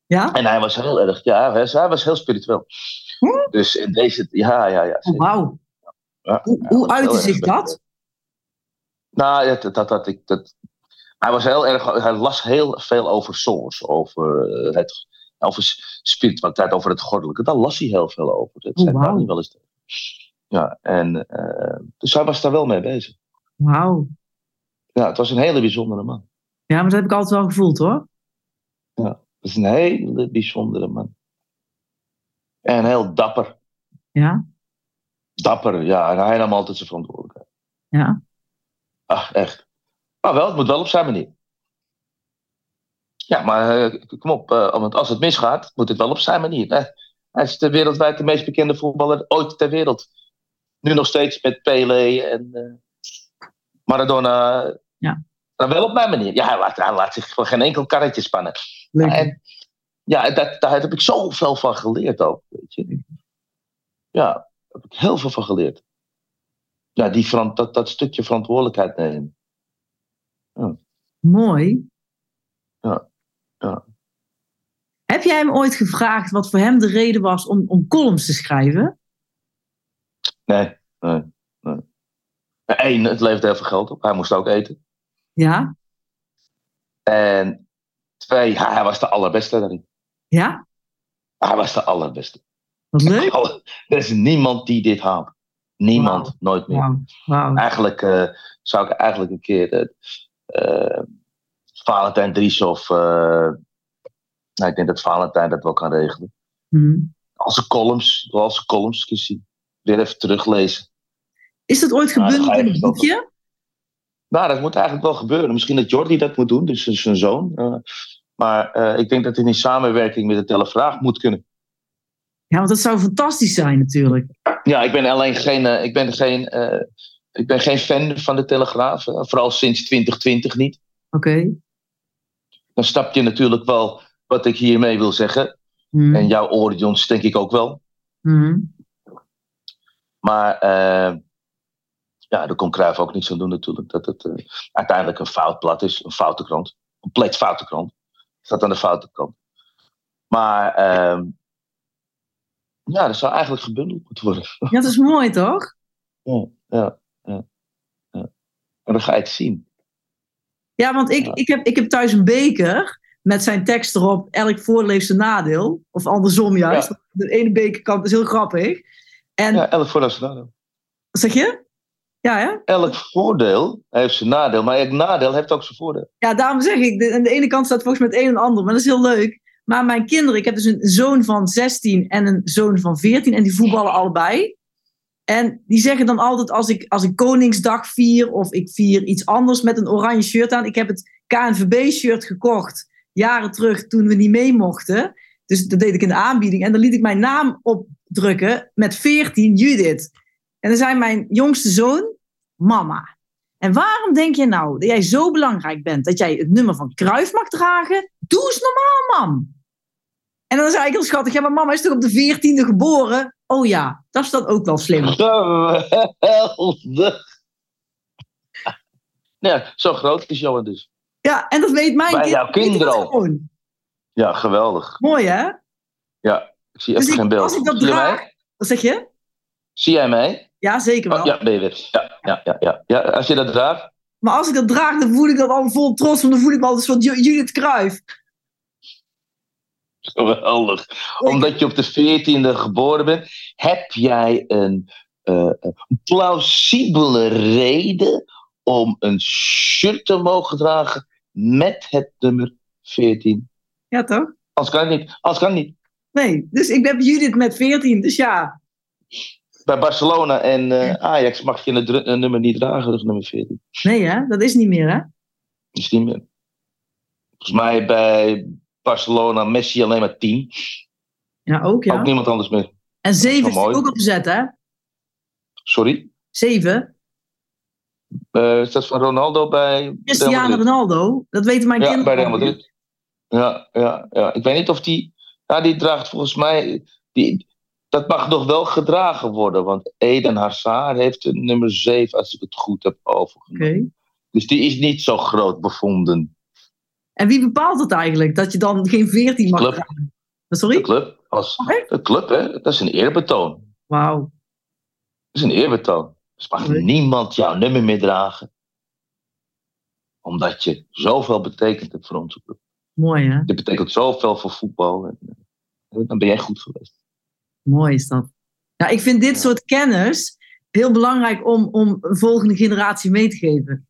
[SPEAKER 1] Ja?
[SPEAKER 2] En hij was heel erg, ja, hij was- heel spiritueel.
[SPEAKER 1] Hm?
[SPEAKER 2] Dus in deze, ja, ja, ja.
[SPEAKER 1] Oh, wauw.
[SPEAKER 2] Ja,
[SPEAKER 1] Hoe,
[SPEAKER 2] ja,
[SPEAKER 1] hoe
[SPEAKER 2] heel
[SPEAKER 1] uitte zich dat?
[SPEAKER 2] Nou, dat, dat, dat, ik, dat, hij was heel erg, hij las heel veel over Source, over eh, het, over spiritualiteit, over het goddelijke. Daar las hij heel veel over. Dat
[SPEAKER 1] Oh,
[SPEAKER 2] zei wel eens. tegen. Ja, en eh, dus hij was daar wel mee bezig.
[SPEAKER 1] Wauw.
[SPEAKER 2] Ja, het was een hele bijzondere man.
[SPEAKER 1] Ja, maar dat heb ik altijd wel gevoeld hoor.
[SPEAKER 2] Het is een hele bijzondere man. En heel dapper.
[SPEAKER 1] Ja,
[SPEAKER 2] Dapper, ja. En hij nam altijd zijn verantwoordelijkheid.
[SPEAKER 1] ja.
[SPEAKER 2] Ach, echt. Maar wel, het moet wel op zijn manier. Ja, maar eh, kom op. eh, want als het misgaat, moet het wel op zijn manier. Hè? Hij is de wereldwijd de meest bekende voetballer ooit ter wereld. Nu nog steeds met Pele en eh, Maradona.
[SPEAKER 1] Ja.
[SPEAKER 2] Maar wel op mijn manier. Ja, hij laat, hij laat zich voor geen enkel karretje spannen. En, ja, dat, daar heb ik zoveel van geleerd ook. Weet je. Ja, daar heb ik heel veel van geleerd. Ja, die, dat, dat stukje verantwoordelijkheid nemen.
[SPEAKER 1] Mooi.
[SPEAKER 2] Ja, ja.
[SPEAKER 1] Heb jij hem ooit gevraagd wat voor hem de reden was om, om columns te schrijven?
[SPEAKER 2] Nee, nee, nee. Eén, het levert heel veel geld op. Hij moest ook eten.
[SPEAKER 1] Ja?
[SPEAKER 2] En twee, hij, was de allerbeste daarin.
[SPEAKER 1] Ja?
[SPEAKER 2] Hij was de allerbeste.
[SPEAKER 1] Wat leuk.
[SPEAKER 2] Alle- er is niemand die dit haalt. Niemand, nooit meer. Eigenlijk eh, zou ik eigenlijk een keer eh eh, Valentijn Dries of... nou, ik denk dat Valentijn dat wel kan regelen.
[SPEAKER 1] Hm.
[SPEAKER 2] Als ze columns, als ze columns zien. Weer even teruglezen.
[SPEAKER 1] Is dat ooit
[SPEAKER 2] Nou, je
[SPEAKER 1] in een boekje?
[SPEAKER 2] Nou, dat moet eigenlijk wel gebeuren. Misschien dat Jordi dat moet doen, dus zijn zoon. Eh, maar eh, ik denk dat het in samenwerking met de Telegraaf moet kunnen.
[SPEAKER 1] Ja, want dat zou fantastisch zijn natuurlijk.
[SPEAKER 2] Ja, ik ben alleen geen, eh, ik ben geen, ik ben geen fan van de Telegraaf. vooral sinds 2020 niet.
[SPEAKER 1] Oké.
[SPEAKER 2] Dan snap je natuurlijk wel wat ik hiermee wil zeggen.
[SPEAKER 1] Hm.
[SPEAKER 2] En jouw audience denk ik ook wel.
[SPEAKER 1] Hm.
[SPEAKER 2] Maar eh, ja, daar kon Cruijff ook niets aan doen natuurlijk. Dat het eh, uiteindelijk een fout blad is. Een foute krant. Een compleet foute krant. Staat aan de foute kant. Maar ehm, ja, dat zou eigenlijk gebundeld moeten worden.
[SPEAKER 1] Ja, dat is mooi toch?
[SPEAKER 2] ja, ja, ja, ja. Maar dan ga je het zien.
[SPEAKER 1] Ja, want ik,
[SPEAKER 2] Ja.
[SPEAKER 1] ik, heb, ik heb thuis een beker met zijn tekst erop. Elk voordeel heeft zijn nadeel. Of andersom juist.
[SPEAKER 2] Ja.
[SPEAKER 1] De ene bekerkant is heel grappig. En
[SPEAKER 2] Ja, elk voordeel heeft zijn nadeel.
[SPEAKER 1] zeg je? Ja, hè?
[SPEAKER 2] Elk voordeel heeft zijn nadeel. Maar elk nadeel heeft ook zijn voordeel.
[SPEAKER 1] Ja, daarom zeg ik. De, aan de ene kant staat volgens mij het een en ander. Maar dat is heel leuk. Maar mijn kinderen, ik heb dus een zoon van 16 en een zoon van 14. En die voetballen allebei. En die zeggen dan altijd als ik, als ik Koningsdag vier of ik vier iets anders met een oranje shirt aan. Ik heb het KNVB-shirt gekocht jaren terug toen we niet mee mochten. Dus dat deed ik in de aanbieding. En dan liet ik mijn naam opdrukken met 14 Judith. En dan zei mijn jongste zoon, mama. En waarom denk je nou dat jij zo belangrijk bent dat jij het nummer van Kruif mag dragen? Doe eens normaal, mam. En dan zei ik heel schattig, ja, maar mama is toch op de 14e geboren? Oh ja, dat is dan ook wel slim.
[SPEAKER 2] Geweldig. Ja, zo groot is Johan dus.
[SPEAKER 1] Ja, en dat weet mijn
[SPEAKER 2] Bij
[SPEAKER 1] kind.
[SPEAKER 2] jouw kinderen al. Ja, geweldig.
[SPEAKER 1] Mooi, hè?
[SPEAKER 2] Ja, ik zie
[SPEAKER 1] Dus
[SPEAKER 2] even
[SPEAKER 1] ik-
[SPEAKER 2] geen beeld.
[SPEAKER 1] als ik dat
[SPEAKER 2] zie,
[SPEAKER 1] draag-? Wat zeg je?
[SPEAKER 2] zie jij mij?
[SPEAKER 1] Ja, zeker wel.
[SPEAKER 2] Oh, ja, ben je. Ja, ja, ja, ja. ja, als je dat draagt.
[SPEAKER 1] Maar als ik dat draag, dan voel ik dat al vol trots. Want dan voel ik me altijd van Ju- Judith Kruif.
[SPEAKER 2] Geweldig. Omdat je op de 14e geboren bent, heb jij een eh, een plausibele reden om een shirt te mogen dragen met het nummer 14.
[SPEAKER 1] Ja, toch?
[SPEAKER 2] Anders kan niet. Anders kan niet.
[SPEAKER 1] Nee, dus ik ben Judith met 14. Dus ja,
[SPEAKER 2] Bij Barcelona en eh, Ajax mag je het een nummer niet dragen, dus nummer 14.
[SPEAKER 1] nee hè, dat is niet meer hè.
[SPEAKER 2] Is niet meer. Volgens mij bij Barcelona Messi alleen maar 10.
[SPEAKER 1] Ja, ook ja.
[SPEAKER 2] Ook niemand anders meer.
[SPEAKER 1] En 7
[SPEAKER 2] wel
[SPEAKER 1] is ook opgezet hè.
[SPEAKER 2] Sorry.
[SPEAKER 1] 7.
[SPEAKER 2] Eh, is dat van Ronaldo bij
[SPEAKER 1] Cristiano? Ronaldo. Dat weten mijn
[SPEAKER 2] Ja,
[SPEAKER 1] kinderen.
[SPEAKER 2] bij Real
[SPEAKER 1] al.
[SPEAKER 2] Madrid. Ja, ja, ja. Ik weet niet of die... Ja, die draagt volgens mij... Die, dat mag nog wel gedragen worden. Want Eden Hazard heeft een nummer 7, als ik het goed heb overgenomen. Dus die is niet zo groot bevonden.
[SPEAKER 1] En wie bepaalt het eigenlijk? Dat je dan geen 14 mag
[SPEAKER 2] Club.
[SPEAKER 1] dragen?
[SPEAKER 2] De
[SPEAKER 1] Sorry?
[SPEAKER 2] club. Als,
[SPEAKER 1] Oké.
[SPEAKER 2] de club, hè. Dat is een eerbetoon.
[SPEAKER 1] Wauw.
[SPEAKER 2] Dat is een eerbetoon. Dus mag niemand jouw nummer meer dragen. Omdat je zoveel betekent hebt voor onze club.
[SPEAKER 1] Mooi hè?
[SPEAKER 2] Dit betekent zoveel voor voetbal. En, uh, dan ben jij goed geweest.
[SPEAKER 1] Mooi is dat. Ja, ik vind dit soort kennis heel belangrijk om, om een volgende generatie mee te geven.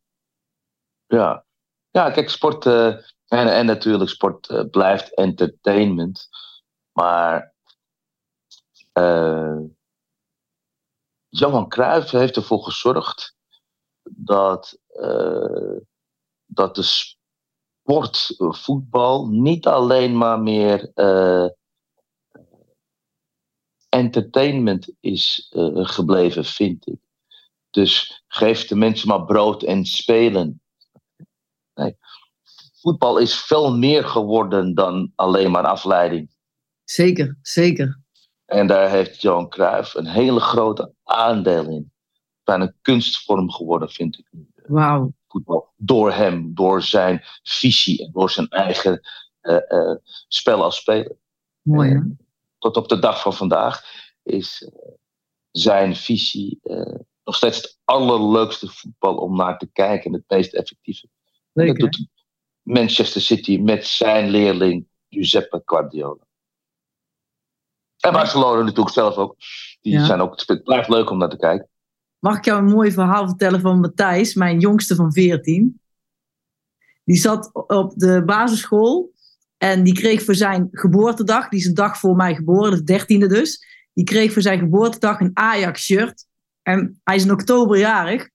[SPEAKER 2] Ja, ja kijk, sport uh, en, en natuurlijk sport uh, blijft entertainment. Maar Johan Cruijff heeft ervoor gezorgd dat, dat de sport, voetbal, niet alleen maar meer entertainment is uh, gebleven, vind ik. Dus geef de mensen maar brood en spelen. Nee. Voetbal is veel meer geworden dan alleen maar afleiding.
[SPEAKER 1] Zeker, zeker.
[SPEAKER 2] En daar heeft Johan Cruijff een hele grote aandeel in. Bijna een kunstvorm geworden, vind ik.
[SPEAKER 1] Wauw.
[SPEAKER 2] Voetbal. Door hem, door zijn visie en door zijn eigen uh, uh, spel als speler.
[SPEAKER 1] Mooi, hè?
[SPEAKER 2] tot op de dag van vandaag is uh, zijn visie nog steeds het allerleukste voetbal om naar te kijken en het meest effectieve.
[SPEAKER 1] Leuk,
[SPEAKER 2] dat doet Manchester City met zijn leerling Giuseppe Guardiola. En Barcelona natuurlijk zelf ook. Die
[SPEAKER 1] Ja.
[SPEAKER 2] zijn ook, het blijft leuk om naar te kijken.
[SPEAKER 1] Mag ik jou een mooi verhaal vertellen van Matthijs, mijn jongste van 14? Die zat op de basisschool en die kreeg voor zijn geboortedag, die is een dag voor mij geboren, de dertiende dus. Die kreeg voor zijn geboortedag een Ajax-shirt. En hij is in oktober jarig.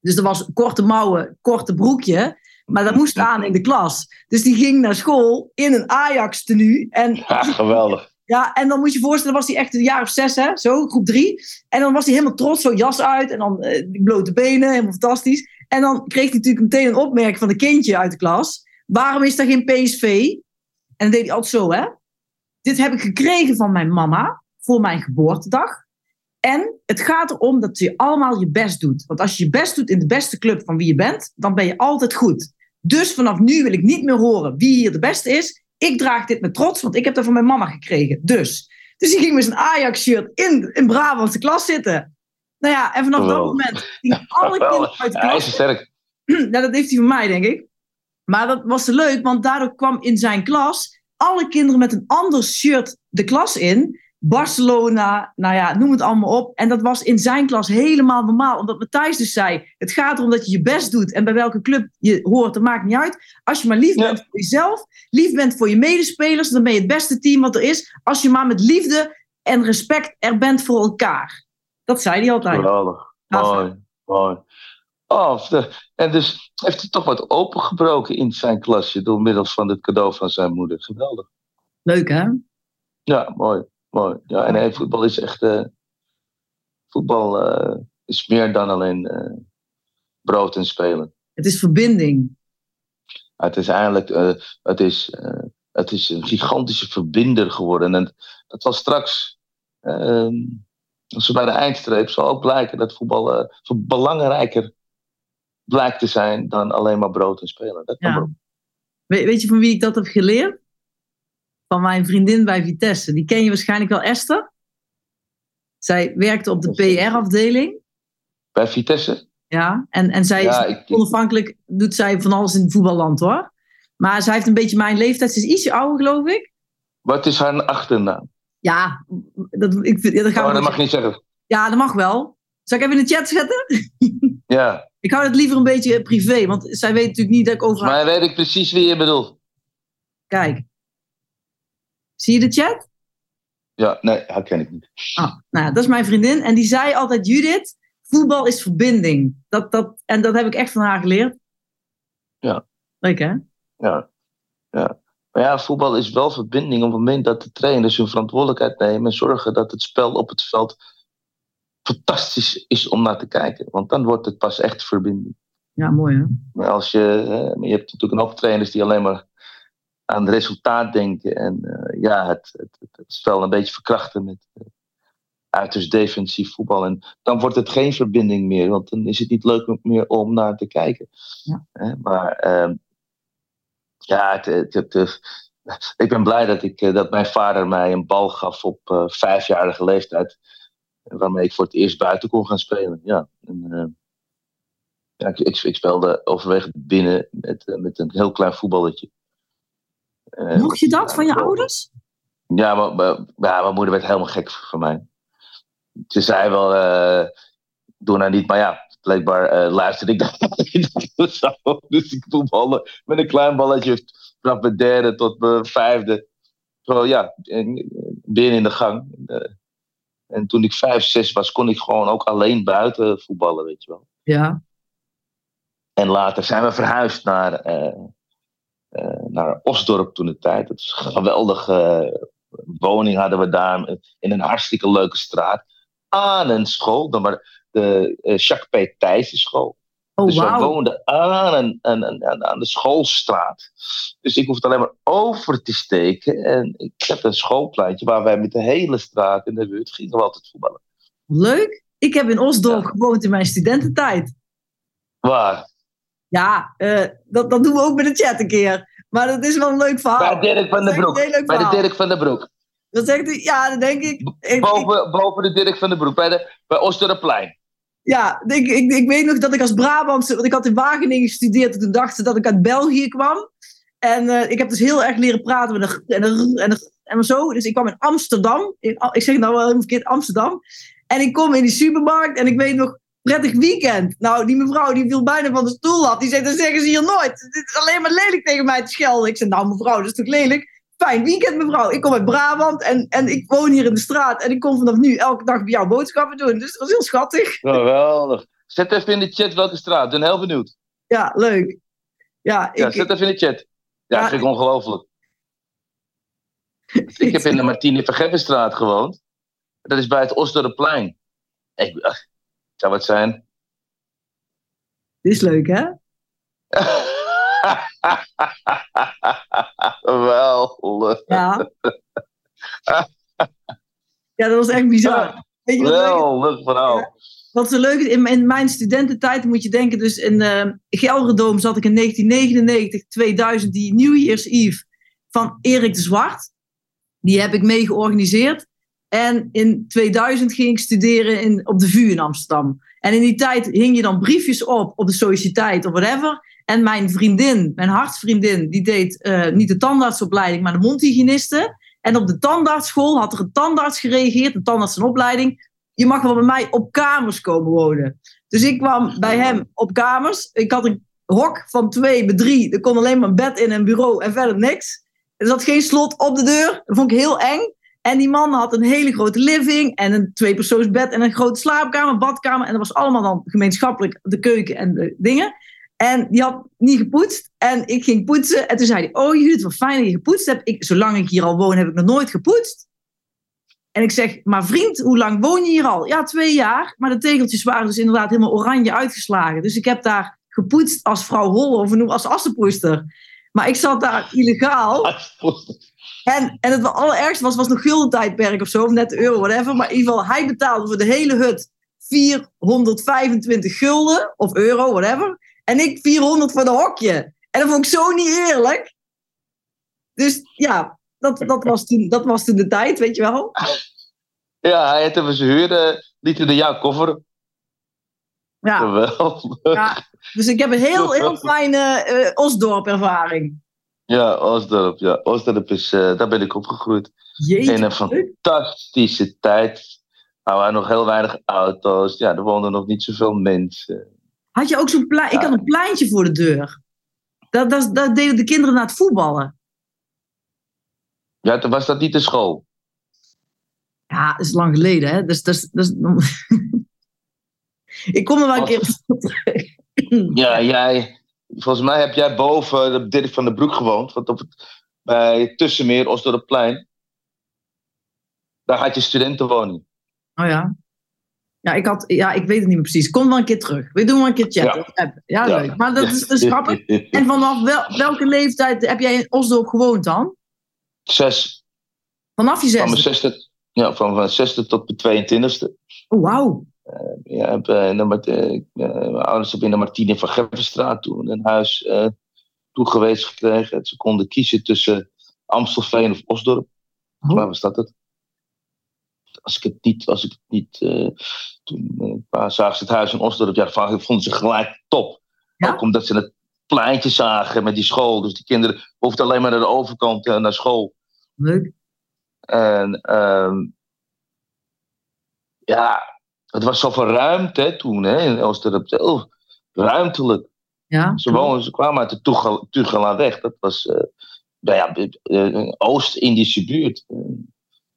[SPEAKER 1] Dus er was korte mouwen, korte broekje. Maar dat moest aan in de klas. Dus die ging naar school in een Ajax-tenue. En
[SPEAKER 2] Ja, geweldig.
[SPEAKER 1] Ja, en dan moet je je voorstellen, was hij echt een jaar of zes, hè? Zo, groep drie. En dan was hij helemaal trots, zo jas uit en dan eh, blote benen, helemaal fantastisch. En dan kreeg hij natuurlijk meteen een opmerking van een kindje uit de klas. Waarom is er geen PSV? En dan deed hij altijd zo, hè? Dit heb ik gekregen van mijn mama voor mijn geboortedag. En het gaat erom dat je allemaal je best doet. Want als je je best doet in de beste club van wie je bent, dan ben je altijd goed. Dus vanaf nu wil ik niet meer horen wie hier de beste is. Ik draag dit met trots, want ik heb dat van mijn mama gekregen. Dus. Dus die ging met zijn Ajax-shirt in, in Brabantse klas zitten. Nou ja, en vanaf dat moment gingen alle kinderen uit de
[SPEAKER 2] Ja, is
[SPEAKER 1] klas.
[SPEAKER 2] sterk.
[SPEAKER 1] Nou, dat heeft hij van mij, denk ik. Maar dat was leuk, want daardoor kwam in zijn klas alle kinderen met een ander shirt de klas in. Barcelona, nou ja, noem het allemaal op. En dat was in zijn klas helemaal normaal. Omdat Matthijs dus zei, het gaat erom dat je je best doet. En bij welke club je hoort, dat maakt niet uit. Als je maar lief
[SPEAKER 2] Ja.
[SPEAKER 1] bent voor jezelf, lief bent voor je medespelers, dan ben je het beste team wat er is. Als je maar met liefde en respect er bent voor elkaar. Dat zei hij altijd.
[SPEAKER 2] Geweldig. Mooi, mooi. Oh, en dus heeft hij toch wat opengebroken in zijn klasje door middel van het cadeau van zijn moeder. Geweldig.
[SPEAKER 1] Leuk, hè?
[SPEAKER 2] Ja, mooi. Mooi. Ja, en nee, voetbal is echt. eh, voetbal eh, is meer dan alleen eh, brood en spelen.
[SPEAKER 1] Het is verbinding.
[SPEAKER 2] Het is eigenlijk eh, het is, eh, het is een gigantische verbinder geworden. En dat zal straks, ehm, als we bij de eindstreep, zal ook blijken dat voetbal eh, veel belangrijker blijkt te zijn dan alleen maar brood en spelen. Dat
[SPEAKER 1] Ja. weet je van wie ik dat heb geleerd? Van mijn vriendin bij Vitesse. Die ken je waarschijnlijk wel, Esther. Zij werkte op de PR-afdeling.
[SPEAKER 2] Bij Vitesse?
[SPEAKER 1] Ja, en, en zij
[SPEAKER 2] Ja,
[SPEAKER 1] is
[SPEAKER 2] ik-
[SPEAKER 1] onafhankelijk, doet zij van alles in het voetballand hoor. Maar zij heeft een beetje mijn leeftijd. Ze is ietsje ouder, geloof ik.
[SPEAKER 2] Wat is haar achternaam?
[SPEAKER 1] Ja, dat, ik, ja, dat, gaan
[SPEAKER 2] Oh,
[SPEAKER 1] we
[SPEAKER 2] dat mag niet zeggen.
[SPEAKER 1] ja, dat mag wel. Zal ik even in de chat zetten?
[SPEAKER 2] Ja,
[SPEAKER 1] Ik hou het liever een beetje privé, want zij weet natuurlijk niet dat ik over
[SPEAKER 2] maar weet ik precies wie je bedoelt.
[SPEAKER 1] Kijk. Zie je de chat?
[SPEAKER 2] Ja, nee, dat ken ik niet.
[SPEAKER 1] Ah, nou, dat is mijn vriendin. En die zei altijd, Judith, voetbal is verbinding. Dat, dat, en dat heb ik echt van haar geleerd.
[SPEAKER 2] Ja.
[SPEAKER 1] Leuk, hè?
[SPEAKER 2] Ja, ja. Maar ja, voetbal is wel verbinding op het moment dat de trainers hun verantwoordelijkheid nemen en zorgen dat het spel op het veld fantastisch is om naar te kijken. Want dan wordt het pas echt verbinding.
[SPEAKER 1] Ja, mooi, hè?
[SPEAKER 2] Maar als je, je hebt natuurlijk een hoop trainers die alleen maar aan het resultaat denken en eh, ja, het, het, het, spel een beetje verkrachten met eh, uiterst defensief voetbal. En dan wordt het geen verbinding meer, want dan is het niet leuk meer om naar te kijken.
[SPEAKER 1] Ja.
[SPEAKER 2] Maar ehm, ja, het, het, het, het- ik ben blij dat, ik, eh, dat mijn vader mij een bal gaf op vijfjarige leeftijd. Waarmee ik voor het eerst buiten kon gaan spelen. Ja, en, ja ik, ik, ik speelde overwegend binnen met, met een heel klein voetballetje.
[SPEAKER 1] Mocht je dat van je ouders?
[SPEAKER 2] Ja, maar, maar, ja, mijn moeder werd helemaal gek van mij. Ze zei wel, uh, doe nou niet, maar ja, blijkbaar uh, luisterde ik dat zo. Dus ik voetballen met een klein balletje vanaf mijn derde tot mijn vijfde. Zo ja, binnen in de gang. En toen ik vijf, zes was, kon ik gewoon ook alleen buiten voetballen, weet je wel.
[SPEAKER 1] Ja.
[SPEAKER 2] En later zijn we verhuisd naar, uh, naar Osdorp toen de tijd. Dat is een geweldige woning hadden we daar in een hartstikke leuke straat. Aan een school, dan maar de Jacques P. Thijssen school.
[SPEAKER 1] Oh,
[SPEAKER 2] dus
[SPEAKER 1] wow.
[SPEAKER 2] we woonden aan, een, aan, aan, aan de schoolstraat. Dus ik hoefde alleen maar over te steken. En ik heb een schoolpleintje waar wij met de hele straat in de buurt gingen we altijd voetballen.
[SPEAKER 1] Leuk. Ik heb in Osdorp ja. gewoond in mijn studententijd.
[SPEAKER 2] Waar?
[SPEAKER 1] Ja, uh, dat, dat doen we ook met de chat een keer. Maar dat is wel een leuk verhaal.
[SPEAKER 2] Bij Dirk van den Broek. Bij de Dirk van den Broek.
[SPEAKER 1] Dat zegt u? Ja, dat denk ik. ik
[SPEAKER 2] boven, ik, boven de Dirk van den Broek, bij, de, bij Oosterplein.
[SPEAKER 1] Ja, ik, ik, ik weet nog dat ik als Brabantse... Want ik had in Wageningen gestudeerd en toen dachten ze dat ik uit België kwam. En uh, ik heb dus heel erg leren praten met een, en, een, en, een, en zo. Dus ik kwam in Amsterdam. In, ik zeg nou wel helemaal verkeerd, Amsterdam. En ik kom in die supermarkt en ik weet nog... Prettig weekend. Nou, die mevrouw die viel bijna van de stoel af. Die zei, dat zeggen ze hier nooit. Dit is alleen maar lelijk tegen mij te schelden. Ik zei, nou mevrouw, dat is toch lelijk? Fijn weekend mevrouw. Ik kom uit Brabant en, en ik woon hier in de straat. En ik kom vanaf nu elke dag bij jou boodschappen doen. Dus dat was heel schattig.
[SPEAKER 2] Geweldig. Zet even in de chat welke straat. Ik ben heel benieuwd.
[SPEAKER 1] Ja, leuk. Ja,
[SPEAKER 2] ja
[SPEAKER 1] ik,
[SPEAKER 2] zet even in de chat. Ja, dat vind ik ongelooflijk. ik heb in de Martine Vergeppenstraat gewoond. Dat is bij het Osdorpplein. Ik, zou het zijn?
[SPEAKER 1] Dit is leuk, hè?
[SPEAKER 2] Geweldig.
[SPEAKER 1] Ja. ja, dat was echt bizar. Weet je wat
[SPEAKER 2] verhaal. Ja,
[SPEAKER 1] wat zo leuk is, in, in, mijn studententijd moet je denken, dus in uh, Gelredome zat ik in 1999, 2000, die New Year's Eve van Erik de Zwart. Die heb ik mee georganiseerd. En in 2000 ging ik studeren in, op de VU in Amsterdam. En in die tijd hing je dan briefjes op, op de sociëteit of whatever. En mijn vriendin, mijn hartvriendin, die deed uh, niet de tandartsopleiding, maar de mondhygiëniste. En op de tandartsschool had er een tandarts gereageerd, een tandarts in opleiding. Je mag wel bij mij op kamers komen wonen. Dus ik kwam bij hem op kamers. Ik had een hok van twee bij drie. Er kon alleen maar een bed in en een bureau en verder niks. Er zat geen slot op de deur. Dat vond ik heel eng. En die man had een hele grote living en een tweepersoonsbed en een grote slaapkamer, badkamer. En dat was allemaal dan gemeenschappelijk de keuken en de dingen. En die had niet gepoetst. En ik ging poetsen. En toen zei hij, oh Judith, wat fijn dat je gepoetst hebt. Ik, zolang ik hier al woon, heb ik nog nooit gepoetst. En ik zeg, maar vriend, hoe lang woon je hier al? Ja, twee jaar. Maar de tegeltjes waren dus inderdaad helemaal oranje uitgeslagen. Dus ik heb daar gepoetst als vrouw Holle, of als assenpoester. Maar ik zat daar illegaal. En, en het allerergste was, was nog guldentijdperk of zo, of net de euro, whatever. Maar in ieder geval, hij betaalde voor de hele hut 425 gulden, of euro, whatever. En ik 400 voor de hokje. En dat vond ik zo niet eerlijk. Dus ja, dat, dat, was, toen, dat was toen de tijd, weet je wel.
[SPEAKER 2] Ja, hij had even zijn huur, liet de jouw koffer.
[SPEAKER 1] Ja.
[SPEAKER 2] Geweldig.
[SPEAKER 1] ja. Dus ik heb een heel, heel fijne uh, Osdorp-ervaring.
[SPEAKER 2] Ja, Osdorp. Ja. Osdorp is, uh, daar ben ik opgegroeid.
[SPEAKER 1] Jeetje,
[SPEAKER 2] In een fantastische tijd. Er waren nog heel weinig auto's. Ja, er woonden nog niet zoveel mensen.
[SPEAKER 1] Had je ook zo'n plein? Ja. Ik had een pleintje voor de deur. Dat, dat, dat deden de kinderen naar het voetballen.
[SPEAKER 2] Ja, toen was dat niet de school.
[SPEAKER 1] Ja, dat is lang geleden, hè? Dus, dus, dus, ik kom er wel een keer op terug.
[SPEAKER 2] Ja, jij, volgens mij heb jij boven de Dirk van den Broek gewoond. Want op het, bij Tussenmeer, Osdorpplein. Daar had je studentenwoning.
[SPEAKER 1] Oh ja. Ja, ik, had, ja, ik weet het niet meer precies. Kom wel een keer terug. We doen wel een keer chatten. Ja, ja leuk. Ja. Maar dat is, is grappig. En vanaf wel, welke leeftijd heb jij in Osdorp gewoond dan?
[SPEAKER 2] Zes.
[SPEAKER 1] Vanaf je
[SPEAKER 2] Van mijn
[SPEAKER 1] zesde,
[SPEAKER 2] ja, van mijn zesde tot mijn 22e.
[SPEAKER 1] Oh, wauw.
[SPEAKER 2] Uh, ja, heb, uh, uh, mijn ouders hebben in de Martine van Geffenstraat toen een huis toegewezen gekregen. Ze konden kiezen tussen Amstelveen of Osdorp.
[SPEAKER 1] Oh.
[SPEAKER 2] Waar was dat het? Als ik het niet, als ik het niet toen een paar zagen ze het huis in Osdorp, ja, vonden ze gelijk top.
[SPEAKER 1] Ja?
[SPEAKER 2] Ook omdat ze het pleintje zagen met die school. Dus die kinderen hoefden alleen maar naar de overkant uh, naar school.
[SPEAKER 1] Leuk.
[SPEAKER 2] En ehm, ja, het was zoveel ruimte toen hè, in Oosterop. Oh, ruimtelijk.
[SPEAKER 1] Ja.
[SPEAKER 2] Ze, wonen, ze kwamen uit de Tugela weg. Dat was uh, nou ja, uh, Oost-Indische buurt.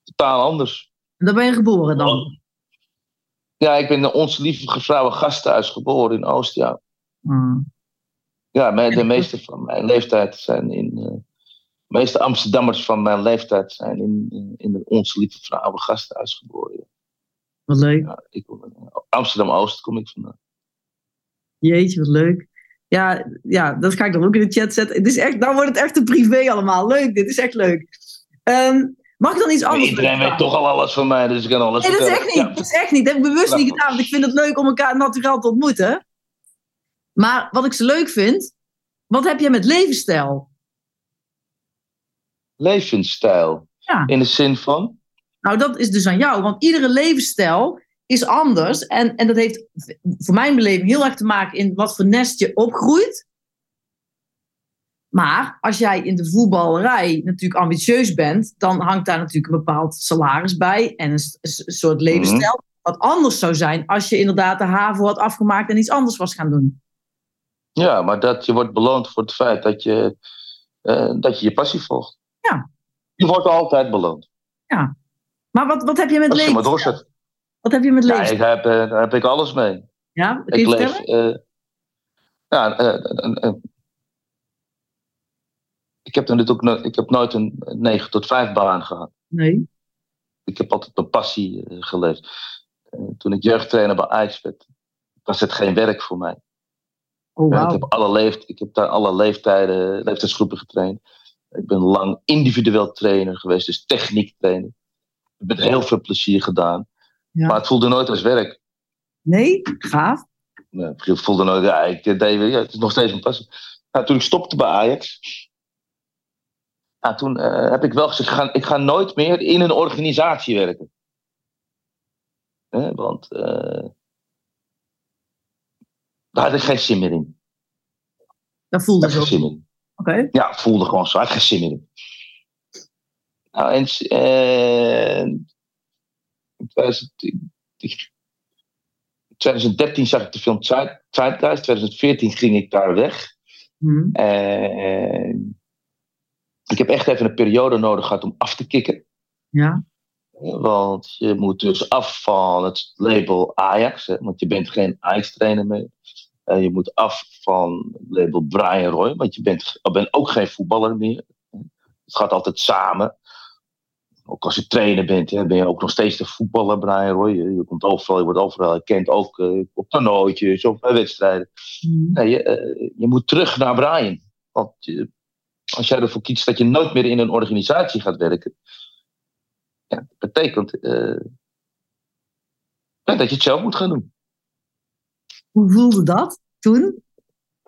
[SPEAKER 2] totaal anders.
[SPEAKER 1] En daar ben je geboren dan?
[SPEAKER 2] Ja, ik ben in onze lieve vrouwen gasthuis geboren in Oost, ja.
[SPEAKER 1] Hmm.
[SPEAKER 2] Ja, de meeste van mijn leeftijd zijn in. Uh, de meeste Amsterdammers van mijn leeftijd zijn in, in de Onze Lieve Vrouwen gasthuis geboren.
[SPEAKER 1] Wat leuk.
[SPEAKER 2] Ja, ik, Amsterdam Oost kom ik vandaan.
[SPEAKER 1] Jeetje, wat leuk. Ja, ja, dat ga ik dan ook in de chat zetten. Het is echt, nou wordt het echt een privé allemaal. Leuk, dit is echt leuk. Um, mag ik dan iets anders
[SPEAKER 2] Iedereen weet toch al alles van mij, dus ik kan alles
[SPEAKER 1] nee, dat is echt niet. Ja. Dat is echt niet. Dat heb ik bewust niet gedaan, want ik vind het leuk om elkaar naturaal te ontmoeten. Maar wat ik zo leuk vind, wat heb je met levensstijl?
[SPEAKER 2] Levensstijl?
[SPEAKER 1] Ja.
[SPEAKER 2] In de zin van?
[SPEAKER 1] Nou, dat is dus aan jou, want iedere levensstijl is anders. En, en dat heeft voor mijn beleving heel erg te maken in wat voor nest je opgroeit. Maar als jij in de voetballerij natuurlijk ambitieus bent, dan hangt daar natuurlijk een bepaald salaris bij en een, soort levensstijl. Wat anders zou zijn als je inderdaad de HAVO had afgemaakt en iets anders was gaan doen.
[SPEAKER 2] Ja, maar dat je wordt beloond voor het feit dat je uh, dat je, je passie volgt.
[SPEAKER 1] Ja.
[SPEAKER 2] Je wordt altijd beloond.
[SPEAKER 1] Ja. Maar wat, wat heb je met
[SPEAKER 2] maar doorzet.
[SPEAKER 1] Wat heb je met
[SPEAKER 2] Ja,
[SPEAKER 1] leven?
[SPEAKER 2] ik heb, uh, daar heb ik alles mee.
[SPEAKER 1] Ja, kun
[SPEAKER 2] Ik
[SPEAKER 1] je vertellen?
[SPEAKER 2] uh, ja, uh, ik heb, natuurlijk no ik heb nooit een 9 tot 5 baan gehad.
[SPEAKER 1] Nee.
[SPEAKER 2] Ik heb altijd mijn passie geleefd. toen ik jeugdtrainer bij Ajax werd, was het geen werk voor mij.
[SPEAKER 1] Oh,
[SPEAKER 2] Ja,
[SPEAKER 1] wauw.
[SPEAKER 2] ik, heb alle leeft, ik heb daar alle leeftijden, leeftijdsgroepen getraind. Ik ben lang individueel trainer geweest, dus techniek trainer. Met heel veel plezier gedaan.
[SPEAKER 1] Ja.
[SPEAKER 2] Maar het voelde nooit als werk.
[SPEAKER 1] Nee? Gaaf.
[SPEAKER 2] Nee, het voelde nooit, ja, ik deed, ja, het is nog steeds mijn passie. Nou, toen ik stopte bij Ajax, nou, toen eh, heb ik wel gezegd, ik ga, ik ga nooit meer in een organisatie werken. Hè, want eh, daar had ik geen zin meer in.
[SPEAKER 1] Dat voelde
[SPEAKER 2] ik geen zin in.
[SPEAKER 1] Oké.
[SPEAKER 2] Ja, voelde gewoon zo. Ik had geen zin meer in. Nou, en, eh, in 2010 in 2013 zag ik de film Zeit- Zeitgeist. 2014 ging ik daar weg.
[SPEAKER 1] Hm.
[SPEAKER 2] En ik heb echt even een periode nodig gehad om af te kicken.
[SPEAKER 1] Ja.
[SPEAKER 2] Want je moet dus af van het label Ajax. Hè, want je bent geen Ajax-trainer meer. En je moet af van het label Brian Roy. Want je bent, je bent ook geen voetballer meer. Het gaat altijd samen. Ook als je trainer bent, hè, ben je ook nog steeds de voetballer Brian Roy. Je, je komt overal, je wordt overal herkend. Ook eh, op toernooitjes of bij wedstrijden.
[SPEAKER 1] Hm.
[SPEAKER 2] Nee, je, eh, je moet terug naar Brian. Want je- als jij ervoor kiest dat je nooit meer in een organisatie gaat werken, ja, dat betekent eh, dat je het zelf moet gaan doen.
[SPEAKER 1] Hoe voelde dat toen?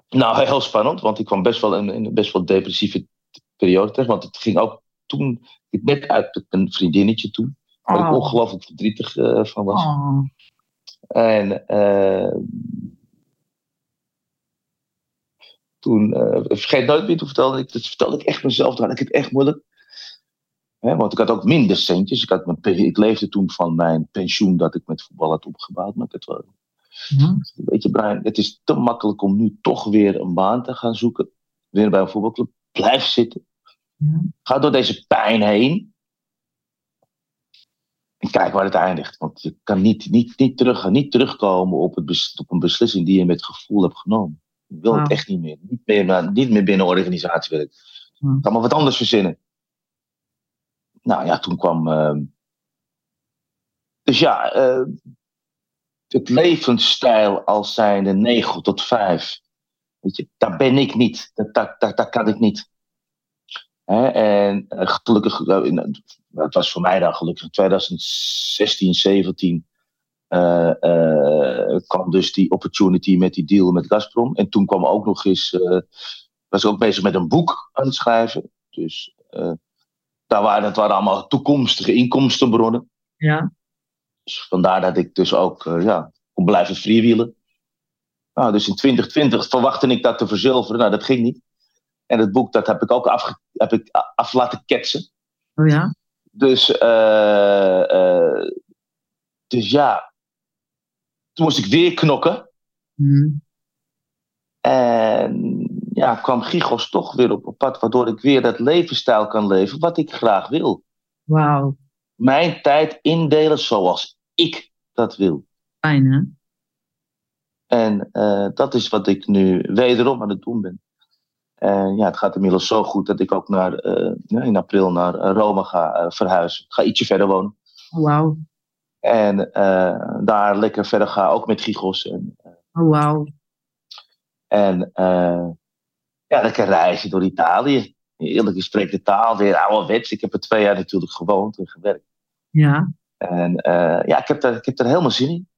[SPEAKER 2] Nou, heel spannend, want ik kwam best wel in, in een best wel depressieve periode terecht. Want het ging ook toen, ik net uit een vriendinnetje toen, waar ik
[SPEAKER 1] Oh.
[SPEAKER 2] ongelooflijk verdrietig eh, van was.
[SPEAKER 1] Oh.
[SPEAKER 2] En eh, toen, eh, vergeet nooit meer, toen vertelde ik, dat vertelde ik echt mezelf, toen had ik het echt moeilijk. Hè, want ik had ook minder centjes. Ik, had mijn, ik leefde toen van mijn pensioen dat ik met voetbal had opgebouwd. Maar ik had wel,
[SPEAKER 1] Ja.
[SPEAKER 2] weet je Brian, het is te makkelijk om nu toch weer een baan te gaan zoeken. Weer bij een voetbalclub. Blijf zitten.
[SPEAKER 1] Ja.
[SPEAKER 2] Ga door deze pijn heen. En kijk waar het eindigt. Want je kan niet, niet, niet, terug, niet terugkomen op, het op een beslissing die je met gevoel hebt genomen. Ik wil het echt niet meer. Niet meer, naar- niet meer binnen organisatie werken.
[SPEAKER 1] Ja.
[SPEAKER 2] Ga maar wat anders verzinnen. Nou ja, toen kwam. ehm, dus ja, eh, het levensstijl als zijnde 9 tot 5. Weet je, daar ben ik niet. Dat, dat, dat, dat kan ik niet. Hè, en eh, gelukkig, eh, het was voor mij dan gelukkig in 2016, 17. eh, eh, kwam dus die opportunity met die deal met Gazprom. En toen kwam ook nog eens. eh, was ik ook bezig met een boek aan het schrijven. Dus daar waren, dat waren allemaal toekomstige inkomstenbronnen.
[SPEAKER 1] Ja.
[SPEAKER 2] Dus vandaar dat ik dus ook ja, kon blijven freewheelen. Nou, dus in 2020 verwachtte ik dat te verzilveren. Nou, dat ging niet. En het boek, dat heb ik ook af, heb ik af laten ketsen.
[SPEAKER 1] Oh ja?
[SPEAKER 2] Dus, uh, uh, dus ja, toen moest ik weer knokken.
[SPEAKER 1] Hmm.
[SPEAKER 2] En ja, kwam Gigos toch weer op, op pad, waardoor ik weer dat levensstijl kan leven wat ik graag wil.
[SPEAKER 1] Wauw.
[SPEAKER 2] Mijn tijd indelen zoals ik dat wil.
[SPEAKER 1] Fijn, hè?
[SPEAKER 2] En uh, dat is wat ik nu wederom aan het doen ben. En ja, het gaat inmiddels zo goed dat ik ook naar, uh, in april naar Rome ga uh, verhuizen. Ik ga ietsje verder wonen.
[SPEAKER 1] Wauw.
[SPEAKER 2] En daar lekker verder ga, ook met Gigos. En,
[SPEAKER 1] oh, wauw.
[SPEAKER 2] En ja, lekker reizen door Italië. Eerlijk, ik spreek de taal weer ouderwets. Ik heb er twee jaar natuurlijk gewoond en gewerkt.
[SPEAKER 1] Ja.
[SPEAKER 2] En ja, ik heb, er, ik heb er helemaal zin in.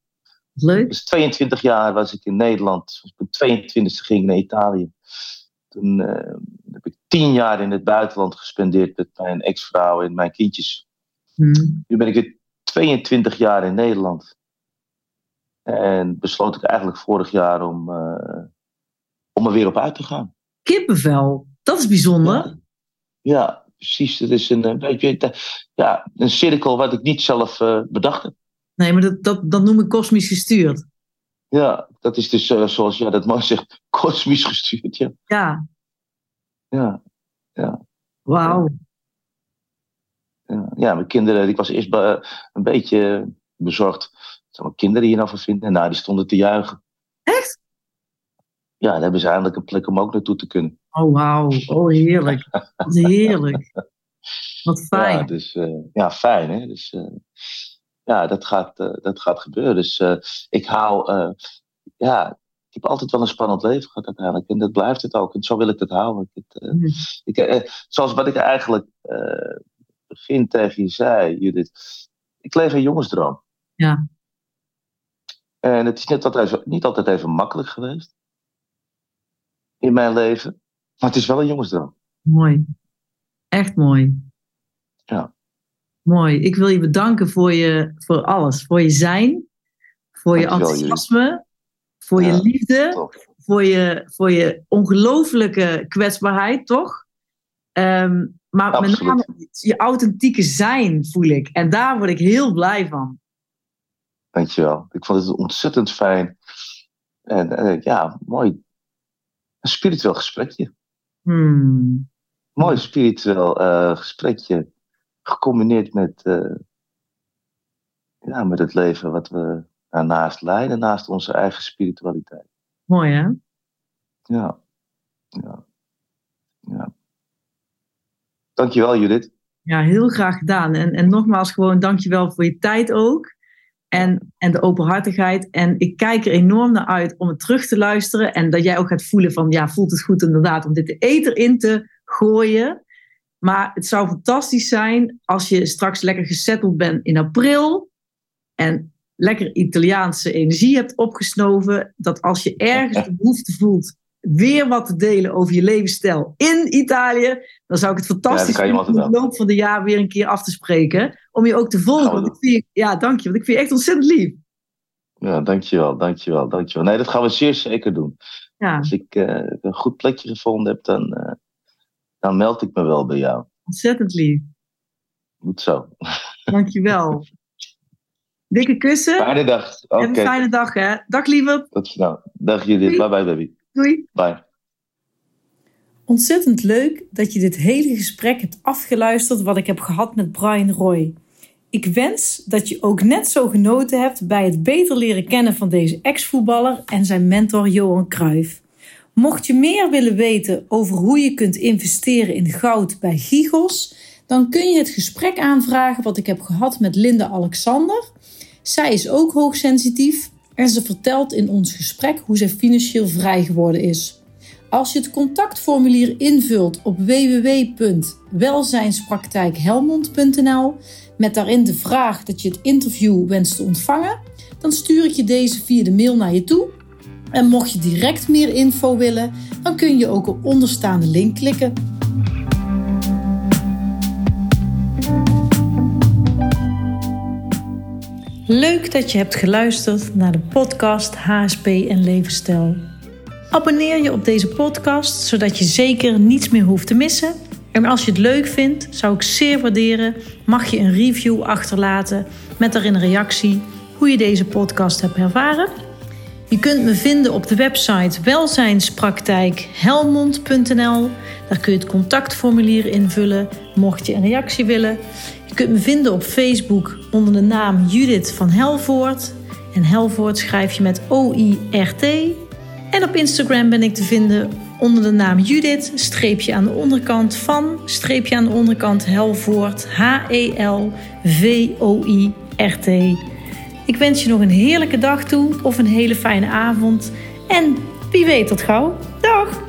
[SPEAKER 1] Leuk.
[SPEAKER 2] Dus 22 jaar was ik in Nederland. Op mijn 22e ging ik naar Italië. Toen uh, heb ik tien jaar in het buitenland gespendeerd met mijn ex-vrouw en mijn kindjes.
[SPEAKER 1] Hmm.
[SPEAKER 2] Nu ben ik weer 22 jaar in Nederland. En besloot ik eigenlijk vorig jaar om, uh, om er weer op uit te gaan.
[SPEAKER 1] Kippenvel, dat is bijzonder.
[SPEAKER 2] Ja, ja precies. Het is een, een beetje ja, een cirkel wat ik niet zelf uh, bedacht heb.
[SPEAKER 1] Nee, maar dat, dat, dat noem ik kosmisch gestuurd.
[SPEAKER 2] Ja, dat is dus uh, zoals ja, dat man zegt, kosmisch gestuurd. Ja.
[SPEAKER 1] Ja.
[SPEAKER 2] Ja. ja.
[SPEAKER 1] Wauw.
[SPEAKER 2] Ja. ja, mijn kinderen, ik was eerst een beetje bezorgd. Zou mijn kinderen hier nou van vinden? Nou, die stonden te juichen.
[SPEAKER 1] Echt?
[SPEAKER 2] Ja, dan hebben ze eindelijk een plek om ook naartoe te kunnen.
[SPEAKER 1] Oh, wauw. Oh, heerlijk. Wat heerlijk. Wat fijn.
[SPEAKER 2] Ja, dus, uh, ja fijn hè. Dus, ja, dat gaat, uh, dat gaat gebeuren. Dus uh, ik hou, uh, ja, ik heb altijd wel een spannend leven gehad uiteindelijk. En dat blijft het ook. En zo wil ik het houden. Ik, ik, zoals wat ik eigenlijk begin tegen je zei, Judith. Ik leef een jongensdroom.
[SPEAKER 1] Ja.
[SPEAKER 2] En het is niet altijd, even, niet altijd even makkelijk geweest. In mijn leven. Maar het is wel een jongensdroom.
[SPEAKER 1] Mooi. Echt mooi.
[SPEAKER 2] Ja.
[SPEAKER 1] Mooi. Ik wil je bedanken voor, je, voor alles. Voor je zijn, voor je enthousiasme, voor
[SPEAKER 2] Ja,
[SPEAKER 1] je liefde, voor je, voor je ongelooflijke kwetsbaarheid, toch? Ehm, maar met name je authentieke zijn voel ik. En daar word ik heel blij van.
[SPEAKER 2] Dankjewel. Ik vond het ontzettend fijn. En uh, ja, mooi. Een spiritueel gesprekje.
[SPEAKER 1] Hmm.
[SPEAKER 2] Mooi spiritueel uh, gesprekje. Gecombineerd met, uh, ja, met het leven wat we daarnaast leiden, naast onze eigen spiritualiteit.
[SPEAKER 1] Mooi hè?
[SPEAKER 2] Ja. ja. ja. Dankjewel Judith.
[SPEAKER 1] Ja, heel graag gedaan. En, en nogmaals gewoon dankjewel voor je tijd ook. En, en de openhartigheid. En ik kijk er enorm naar uit om het terug te luisteren. En dat jij ook gaat voelen van, ja, voelt het goed inderdaad om dit de eter in te gooien. Maar het zou fantastisch zijn als je straks lekker gesetteld bent in april. En lekker Italiaanse energie hebt opgesnoven. Dat als je ergens de behoefte voelt weer wat te delen over je levensstijl in Italië. Dan zou ik het fantastisch
[SPEAKER 2] ja,
[SPEAKER 1] vinden om in de loop van de jaar weer een keer af te spreken. Om je ook te volgen. Want ik vind ja, dank je. Want ik vind je echt ontzettend lief.
[SPEAKER 2] Ja, dankjewel, dankjewel, dankjewel. Nee, dat gaan we zeer zeker doen.
[SPEAKER 1] Ja.
[SPEAKER 2] Als ik uh, een goed plekje gevonden heb, dan, uh, dan meld ik me wel bij jou.
[SPEAKER 1] Ontzettend lief.
[SPEAKER 2] Goed zo.
[SPEAKER 1] Dankjewel. Dikke kussen.
[SPEAKER 2] Fijne dag.
[SPEAKER 1] Okay. Heb een fijne dag, hè. Dag, lieve.
[SPEAKER 2] Tot snel. Dag Judith. Bye bye, baby.
[SPEAKER 1] Doei.
[SPEAKER 2] Bye.
[SPEAKER 1] Ontzettend leuk dat je dit hele gesprek hebt afgeluisterd wat ik heb gehad met Brian Roy. Ik wens dat je ook net zo genoten hebt bij het beter leren kennen van deze ex-voetballer en zijn mentor Johan Cruijff. Mocht je meer willen weten over hoe je kunt investeren in goud bij Gigos, dan kun je het gesprek aanvragen wat ik heb gehad met Linda Alexander. Zij is ook hoogsensitief en ze vertelt in ons gesprek hoe zij financieel vrij geworden is. Als je het contactformulier invult op www.welzijnspraktijkhelmond.nl met daarin de vraag dat je het interview wenst te ontvangen, dan stuur ik je deze via de mail naar je toe. En mocht je direct meer info willen, dan kun je ook op onderstaande link klikken. Leuk dat je hebt geluisterd naar de podcast HSP en Levensstijl. Abonneer je op deze podcast zodat je zeker niets meer hoeft te missen. En als je het leuk vindt, zou ik zeer waarderen, mag je een review achterlaten met daarin een reactie hoe je deze podcast hebt ervaren. Je kunt me vinden op de website welzijnspraktijkhelmond.nl. Daar kun je het contactformulier invullen mocht je een reactie willen. Je kunt me vinden op Facebook onder de naam Judith van Helvoort. En Helvoort schrijf je met O-I-R-T. En op Instagram ben ik te vinden onder de naam Judith, streepje aan de onderkant van, streepje aan de onderkant Helvoort, H-E-L-V-O-I-R-T. Ik wens je nog een heerlijke dag toe of een hele fijne avond. En wie weet tot gauw. Dag!